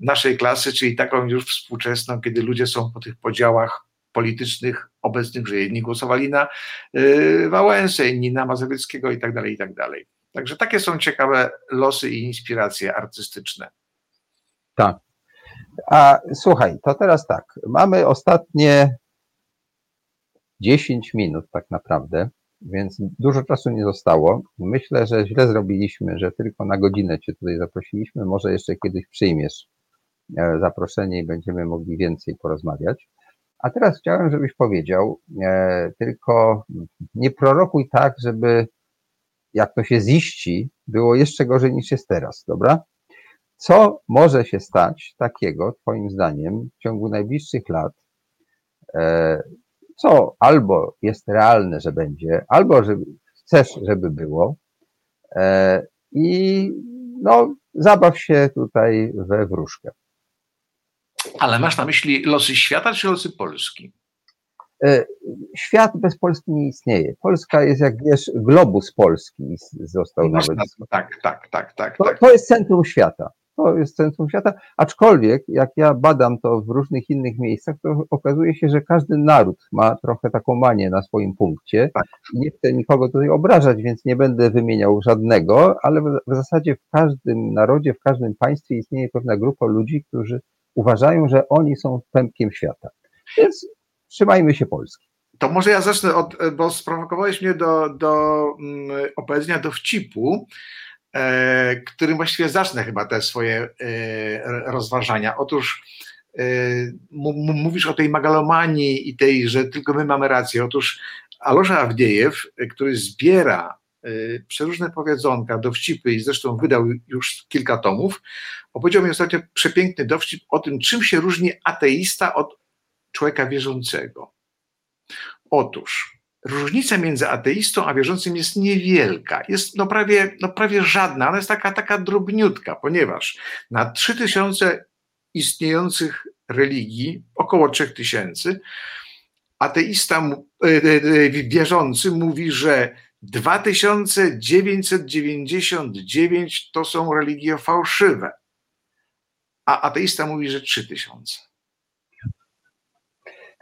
naszej klasy, czyli taką już współczesną, kiedy ludzie są po tych podziałach politycznych obecnych, że jedni głosowali na y, Wałęsę, inni na Mazowieckiego i tak dalej, i tak dalej. Także takie są ciekawe losy i inspiracje artystyczne. Tak. A słuchaj, to teraz tak. Mamy ostatnie 10 minut tak naprawdę, więc dużo czasu nie zostało. Myślę, że źle zrobiliśmy, że tylko na godzinę Cię tutaj zaprosiliśmy. Może jeszcze kiedyś przyjmiesz e, zaproszenie i będziemy mogli więcej porozmawiać. A teraz chciałem, żebyś powiedział, e, tylko nie prorokuj tak, żeby jak to się ziści, było jeszcze gorzej niż jest teraz, dobra? Co może się stać takiego, Twoim zdaniem, w ciągu najbliższych lat, e, co albo jest realne, że będzie, albo że chcesz, żeby było, e, i no, zabaw się tutaj we wróżkę. Ale masz na myśli losy świata czy losy Polski? E, świat bez Polski nie istnieje. Polska jest, jak wiesz, globus polski został nawet. Tak, tak, tak, tak. To, tak. to jest centrum świata. To jest centrum świata. Aczkolwiek, jak ja badam to w różnych innych miejscach, to okazuje się, że każdy naród ma trochę taką manię na swoim punkcie. Tak. Nie chcę nikogo tutaj obrażać, więc nie będę wymieniał żadnego, ale w, zasadzie w każdym narodzie, w każdym państwie istnieje pewna grupa ludzi, którzy uważają, że oni są pępkiem świata. Więc trzymajmy się Polski. To może ja zacznę od, bo sprowokowałeś mnie do, do um, opowiedzenia dowcipu, e, którym właściwie zacznę chyba te swoje e, rozważania. Otóż e, mówisz o tej megalomanii i tej, że tylko my mamy rację. Otóż Alosza Awdiejew, który zbiera e, przeróżne powiedzonka, dowcipy i zresztą wydał już kilka tomów, opowiedział mi ostatnio przepiękny dowcip o tym, czym się różni ateista od człowieka wierzącego. Otóż różnica między ateistą a wierzącym jest niewielka, jest no prawie, no prawie żadna, ona jest taka, taka drobniutka, ponieważ na 3000 istniejących religii, około 3000, ateista e, e, e, wierzący mówi, że 2999 to są religie fałszywe, a ateista mówi, że 3000.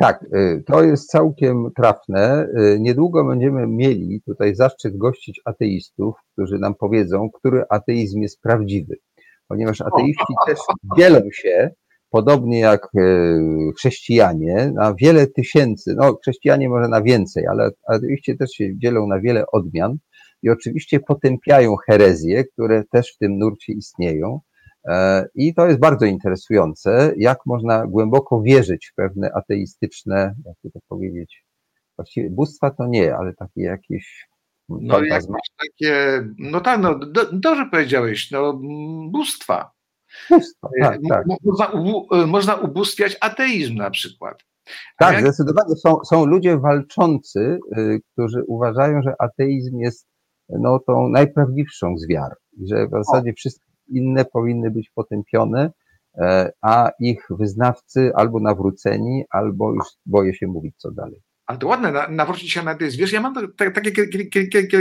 Tak, y, to jest całkiem trafne. Y, niedługo będziemy mieli tutaj zaszczyt gościć ateistów, którzy nam powiedzą, który ateizm jest prawdziwy. Ponieważ ateiści też dzielą się, podobnie jak y, chrześcijanie, na wiele tysięcy, no chrześcijanie może na więcej, ale ateiści też się dzielą na wiele odmian i oczywiście potępiają herezje, które też w tym nurcie istnieją. E, I to jest bardzo interesujące, jak można głęboko wierzyć w pewne ateistyczne, jak to powiedzieć, właściwie bóstwa to nie, ale takie jakieś no, jak takie, no tak, no do, dobrze powiedziałeś, no bóstwa. Bóstwa, tak, tak. Można, można ubóstwiać ateizm na przykład. tak, jak... zdecydowanie są, są ludzie walczący, którzy uważają, że ateizm jest no, tą najprawdziwszą z wiar, że w zasadzie wszystko inne powinny być potępione, e, a ich wyznawcy albo nawróceni, albo już boję się mówić co dalej. Ale to ładne, na, nawrócić się na ateizm. Wiesz, ja mam tak, takie,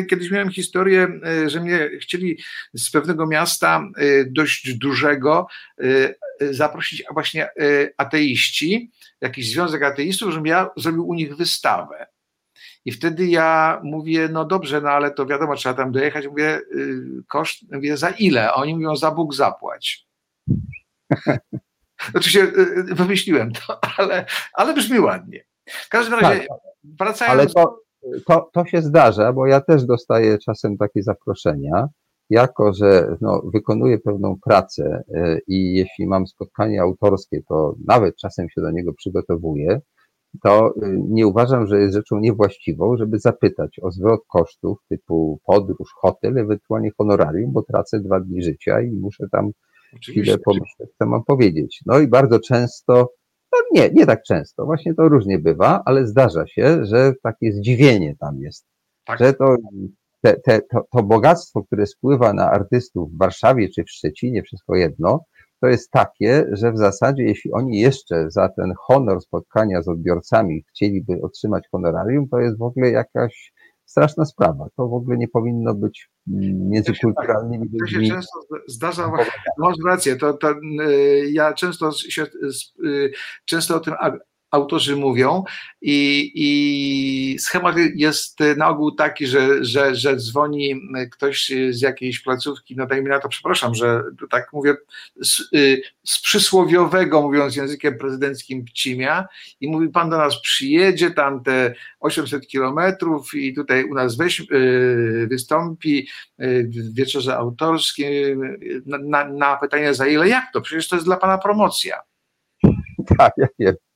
kiedyś miałem historię, e, że mnie chcieli z pewnego miasta e, dość dużego zaprosić właśnie ateiści, jakiś związek ateistów, żebym ja zrobił u nich wystawę. I wtedy ja mówię, no dobrze, no ale to wiadomo, trzeba tam dojechać. Mówię, y, koszt, mówię, za ile? A oni mówią, za Bóg zapłać. Oczywiście y, y, wymyśliłem to, ale, ale brzmi ładnie. W każdym razie, tak, wracając... Ale to, to, to się zdarza, bo ja też dostaję czasem takie zaproszenia, jako że no, wykonuję pewną pracę i jeśli mam spotkanie autorskie, to nawet czasem się do niego przygotowuję, to y, nie uważam, że jest rzeczą niewłaściwą, żeby zapytać o zwrot kosztów typu podróż, hotel, ewentualnie honorarium, bo tracę dwa dni życia i muszę tam Oczywiście. chwilę pomyśleć, co mam powiedzieć. No i bardzo często, no nie, nie tak często, właśnie to różnie bywa, ale zdarza się, że takie zdziwienie tam jest, Tak. że to, te, te, to, to bogactwo, które spływa na artystów w Warszawie czy w Szczecinie, wszystko jedno, to jest takie, że w zasadzie jeśli oni jeszcze za ten honor spotkania z odbiorcami chcieliby otrzymać honorarium, to jest w ogóle jakaś straszna sprawa. To w ogóle nie powinno być mm, między kulturalnymi To się ludźmi. często zdarza, masz rację, to, to y, ja często się, y, często o tym autorzy mówią i, i schemat jest na ogół taki, że, że, że dzwoni ktoś z jakiejś placówki, no dajmy na to, przepraszam, że tak mówię, z, y, z przysłowiowego, mówiąc językiem prezydenckim Pcimia i mówi, pan do nas przyjedzie, tam te 800 kilometrów i tutaj u nas weź, y, wystąpi y, w wieczorze autorskim na, na, na pytanie za ile, jak to? Przecież to jest dla pana promocja. Tak, ja wiem.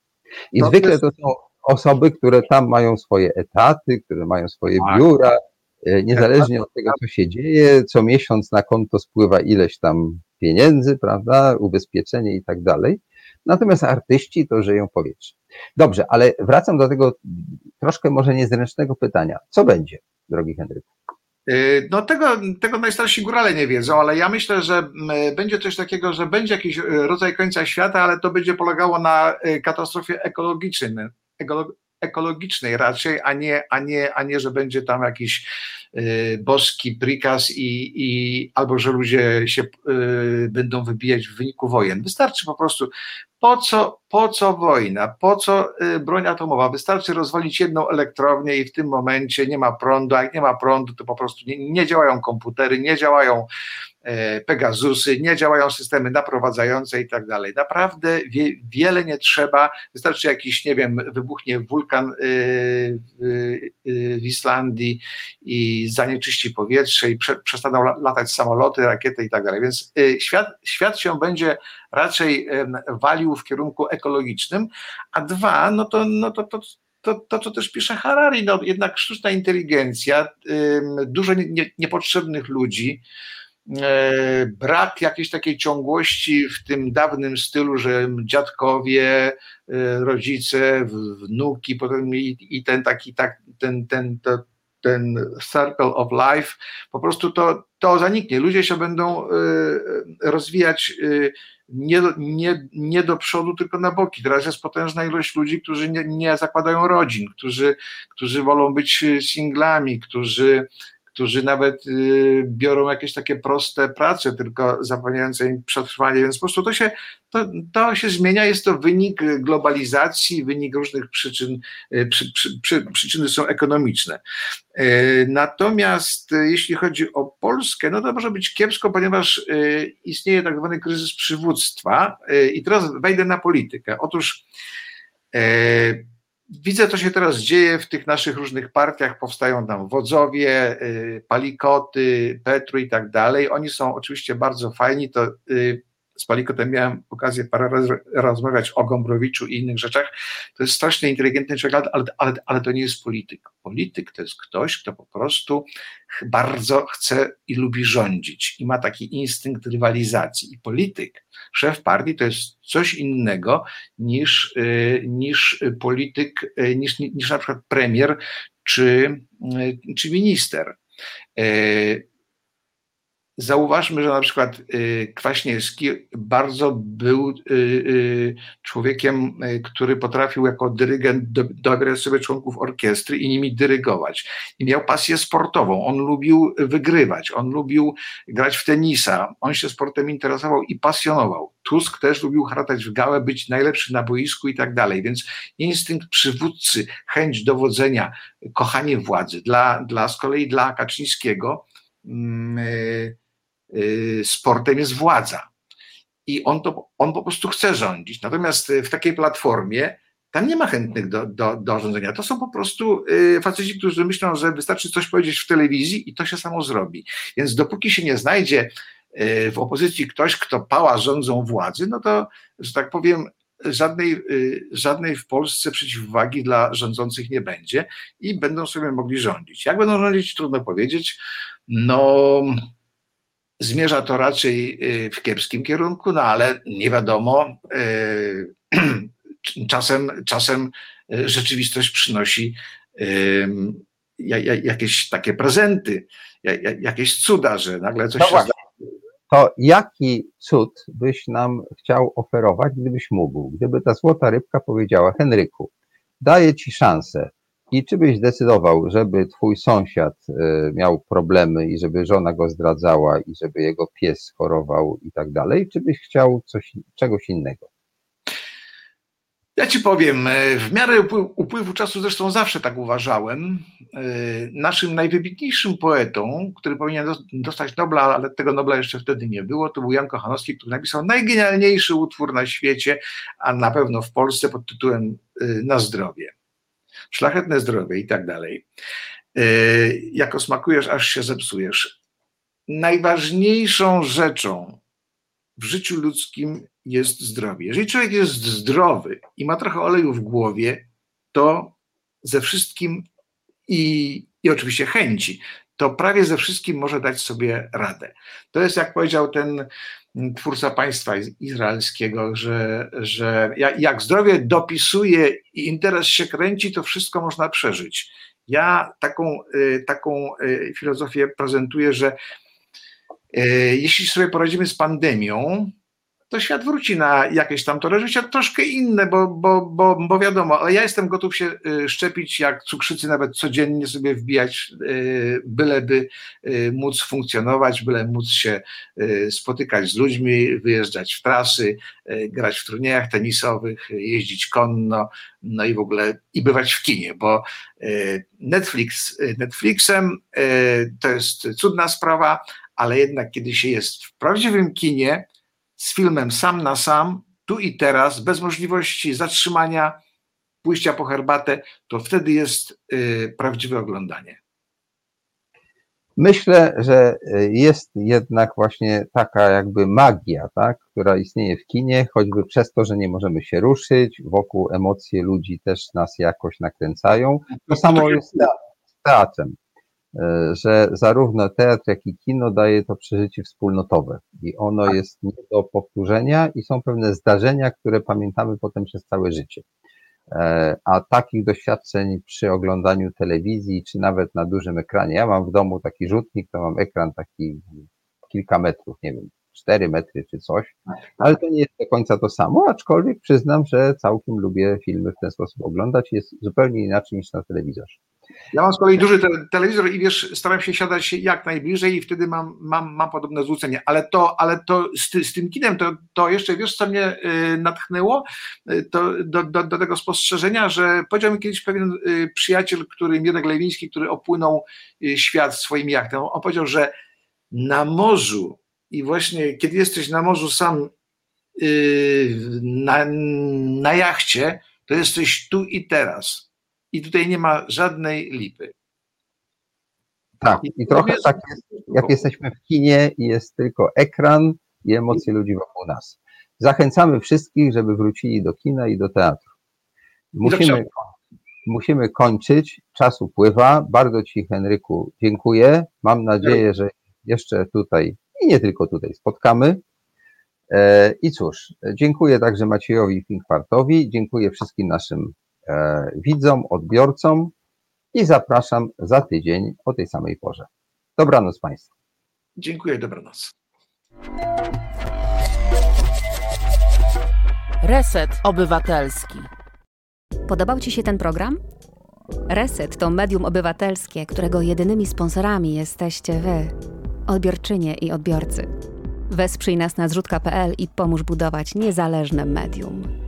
I To zwykle jest- to są osoby, które tam mają swoje etaty, które mają swoje Tak. biura, e, niezależnie od tego, co się dzieje, co miesiąc na konto spływa ileś tam pieniędzy, prawda, ubezpieczenie i tak dalej. Natomiast artyści to żyją powietrze. Dobrze, ale wracam do tego troszkę może niezręcznego pytania. Co będzie, drogi Henryku? Y, No tego, tego najstarsi górale nie wiedzą, ale ja myślę, że będzie coś takiego, że będzie jakiś y, rodzaj końca świata, ale to będzie polegało na y, katastrofie ekologicznej, ekolo- ekologicznej raczej, a nie, a nie, a nie że będzie tam jakiś boski prikaz i, i albo że ludzie się będą wybijać w wyniku wojen. Wystarczy po prostu po co, po co wojna, po co y, broń atomowa? Wystarczy rozwalić jedną elektrownię i w tym momencie nie ma prądu, a jak nie ma prądu, to po prostu nie, nie działają komputery, nie działają Pegasusy, nie działają systemy naprowadzające i tak dalej. Naprawdę wie, wiele nie trzeba, wystarczy jakiś, nie wiem, wybuchnie wulkan y, y, w Islandii i zanieczyści powietrze i prze, przestaną la- latać samoloty, rakiety i tak dalej. Więc świat, świat się będzie raczej walił w kierunku ekologicznym, a dwa, no to, no to, to, to, to co też pisze Harari, no jednak sztuczna inteligencja, dużo nie, nie, niepotrzebnych ludzi, e, brak jakiejś takiej ciągłości w tym dawnym stylu, że dziadkowie, e, rodzice, wnuki, potem i, i ten taki, tak, ten, ten, to, ten circle of life, po prostu to, to zaniknie. Ludzie się będą e, rozwijać e, nie, nie, nie do przodu, tylko na boki. Teraz jest potężna ilość ludzi, którzy nie, nie zakładają rodzin, którzy, którzy wolą być e, singlami, którzy, którzy nawet y, biorą jakieś takie proste prace, tylko zapewniające im przetrwanie, więc po prostu to się, to, to się zmienia, jest to wynik globalizacji, wynik różnych przyczyn, y, przy, przy, przy, przyczyny są ekonomiczne. Y, Natomiast jeśli chodzi o Polskę, no to może być kiepsko, ponieważ istnieje tak zwany kryzys przywództwa i teraz wejdę na politykę. Otóż Widzę, co się teraz dzieje w tych naszych różnych partiach. Powstają tam wodzowie, y, palikoty, Petru i tak dalej. Oni są oczywiście bardzo fajni. To y, z palikotem miałem okazję parę razy rozmawiać o Gombrowiczu i innych rzeczach. To jest strasznie inteligentny człowiek, ale, ale, ale to nie jest polityk. Polityk to jest ktoś, kto po prostu bardzo chce i lubi rządzić i ma taki instynkt rywalizacji. I polityk, szef partii to jest coś innego niż, y, niż polityk, y, niż, niż na przykład premier czy, y, czy minister. Zauważmy, że na przykład y, Kwaśniewski bardzo był y, y, człowiekiem, który potrafił jako dyrygent do- dobrać sobie członków orkiestry i nimi dyrygować. I miał pasję sportową. On lubił wygrywać, on lubił grać w tenisa, on się sportem interesował i pasjonował. Tusk też lubił haratać w gałę, być najlepszy na boisku i tak dalej. Więc instynkt przywódcy, chęć dowodzenia, kochanie władzy. Dla, dla z kolei dla Kaczyńskiego mm, sportem jest władza. I on, to, on po prostu chce rządzić. Natomiast y, w takiej platformie tam nie ma chętnych do, do, do rządzenia. To są po prostu y, faceci, którzy myślą, że wystarczy coś powiedzieć w telewizji i to się samo zrobi. Więc dopóki się nie znajdzie y, w opozycji ktoś, kto pała rządzą władzy, no to, że tak powiem, żadnej, y, żadnej w Polsce przeciwwagi dla rządzących nie będzie i będą sobie mogli rządzić. Jak będą rządzić, trudno powiedzieć. No, zmierza to raczej y, w kiepskim kierunku, no ale nie wiadomo. Y, czasem, czasem rzeczywistość przynosi jakieś takie prezenty, jakieś cuda, że nagle coś no się to jaki cud byś nam chciał oferować, gdybyś mógł? Gdyby ta złota rybka powiedziała, Henryku, daję ci szansę. I czy byś zdecydował, żeby twój sąsiad y, miał problemy i żeby żona go zdradzała i żeby jego pies chorował i tak dalej, czy byś chciał coś, czegoś innego? Ja ci powiem, e, w miarę upływu czasu, zresztą zawsze tak uważałem, e, naszym najwybitniejszym poetą, który powinien dostać Nobla, ale tego Nobla jeszcze wtedy nie było, to był Jan Kochanowski, który napisał najgenialniejszy utwór na świecie, a na pewno w Polsce pod tytułem e, Na zdrowie. Szlachetne zdrowie i tak dalej. Jako smakujesz, aż się zepsujesz. Najważniejszą rzeczą w życiu ludzkim jest zdrowie. Jeżeli człowiek jest zdrowy i ma trochę oleju w głowie, to ze wszystkim i, i oczywiście chęci, to prawie ze wszystkim może dać sobie radę. To jest, jak powiedział ten twórca państwa izraelskiego, że, że jak zdrowie dopisuje i interes się kręci, to wszystko można przeżyć. Ja taką, y, taką y, filozofię prezentuję, że y, jeśli sobie poradzimy z pandemią, to świat wróci na jakieś tam tory życia troszkę inne, bo, bo, bo, bo wiadomo, ale ja jestem gotów się y, szczepić jak cukrzycy, nawet codziennie sobie wbijać, y, byleby y, móc funkcjonować, byle móc się spotykać z ludźmi, wyjeżdżać w trasy, grać w turniejach tenisowych, jeździć konno, no i w ogóle i bywać w kinie, bo Netflix, Netflixem to jest cudna sprawa, ale jednak kiedy się jest w prawdziwym kinie, z filmem sam na sam, tu i teraz, bez możliwości zatrzymania, pójścia po herbatę, to wtedy jest y, prawdziwe oglądanie. Myślę, że y, jest jednak właśnie taka jakby magia, tak, która istnieje w kinie, choćby przez to, że nie możemy się ruszyć, wokół emocje ludzi też nas jakoś nakręcają. To samo jest z teatrem. E, że zarówno teatr, jak i kino daje to przeżycie wspólnotowe i ono tak. jest nie do powtórzenia i są pewne zdarzenia, które pamiętamy potem przez całe życie. E, a takich doświadczeń przy oglądaniu telewizji, czy nawet na dużym ekranie, ja mam w domu taki rzutnik, to mam ekran taki kilka metrów, nie wiem, cztery metry czy coś, ale to nie jest do końca to samo, aczkolwiek przyznam, że całkiem lubię filmy w ten sposób oglądać, jest zupełnie inaczej niż na telewizorze. Ja mam z kolei duży te telewizor i wiesz, staram się siadać jak najbliżej i wtedy mam, mam, mam podobne zwrócenie. Ale to, ale to z, z tym kinem to, to jeszcze wiesz, co mnie y, natchnęło y, to do, do, do, tego spostrzeżenia, że powiedział mi kiedyś pewien y, przyjaciel, który Mirek Lewiński, który opłynął świat swoim jachtem. On powiedział, że na morzu i właśnie kiedy jesteś na morzu sam na, na jachcie, to jesteś tu i teraz i tutaj nie ma żadnej lipy. Tak, i trochę tak jest, jak jesteśmy w kinie i jest tylko ekran i emocje ludzi wokół nas. Zachęcamy wszystkich, żeby wrócili do kina i do teatru. Musimy, musimy kończyć, czas upływa. Bardzo Ci, Henryku, dziękuję. Mam nadzieję, że jeszcze tutaj i nie tylko tutaj spotkamy. E, I cóż, dziękuję także Maciejowi Finkwartowi, dziękuję wszystkim naszym widzom, odbiorcom i zapraszam za tydzień o tej samej porze. Dobranoc Państwu. Dziękuję, dobranoc. Reset Obywatelski. Podobał Ci się ten program? Reset to medium obywatelskie, którego jedynymi sponsorami jesteście Wy, odbiorczynie i odbiorcy. Wesprzyj nas na zrzutka.pl i pomóż budować niezależne medium.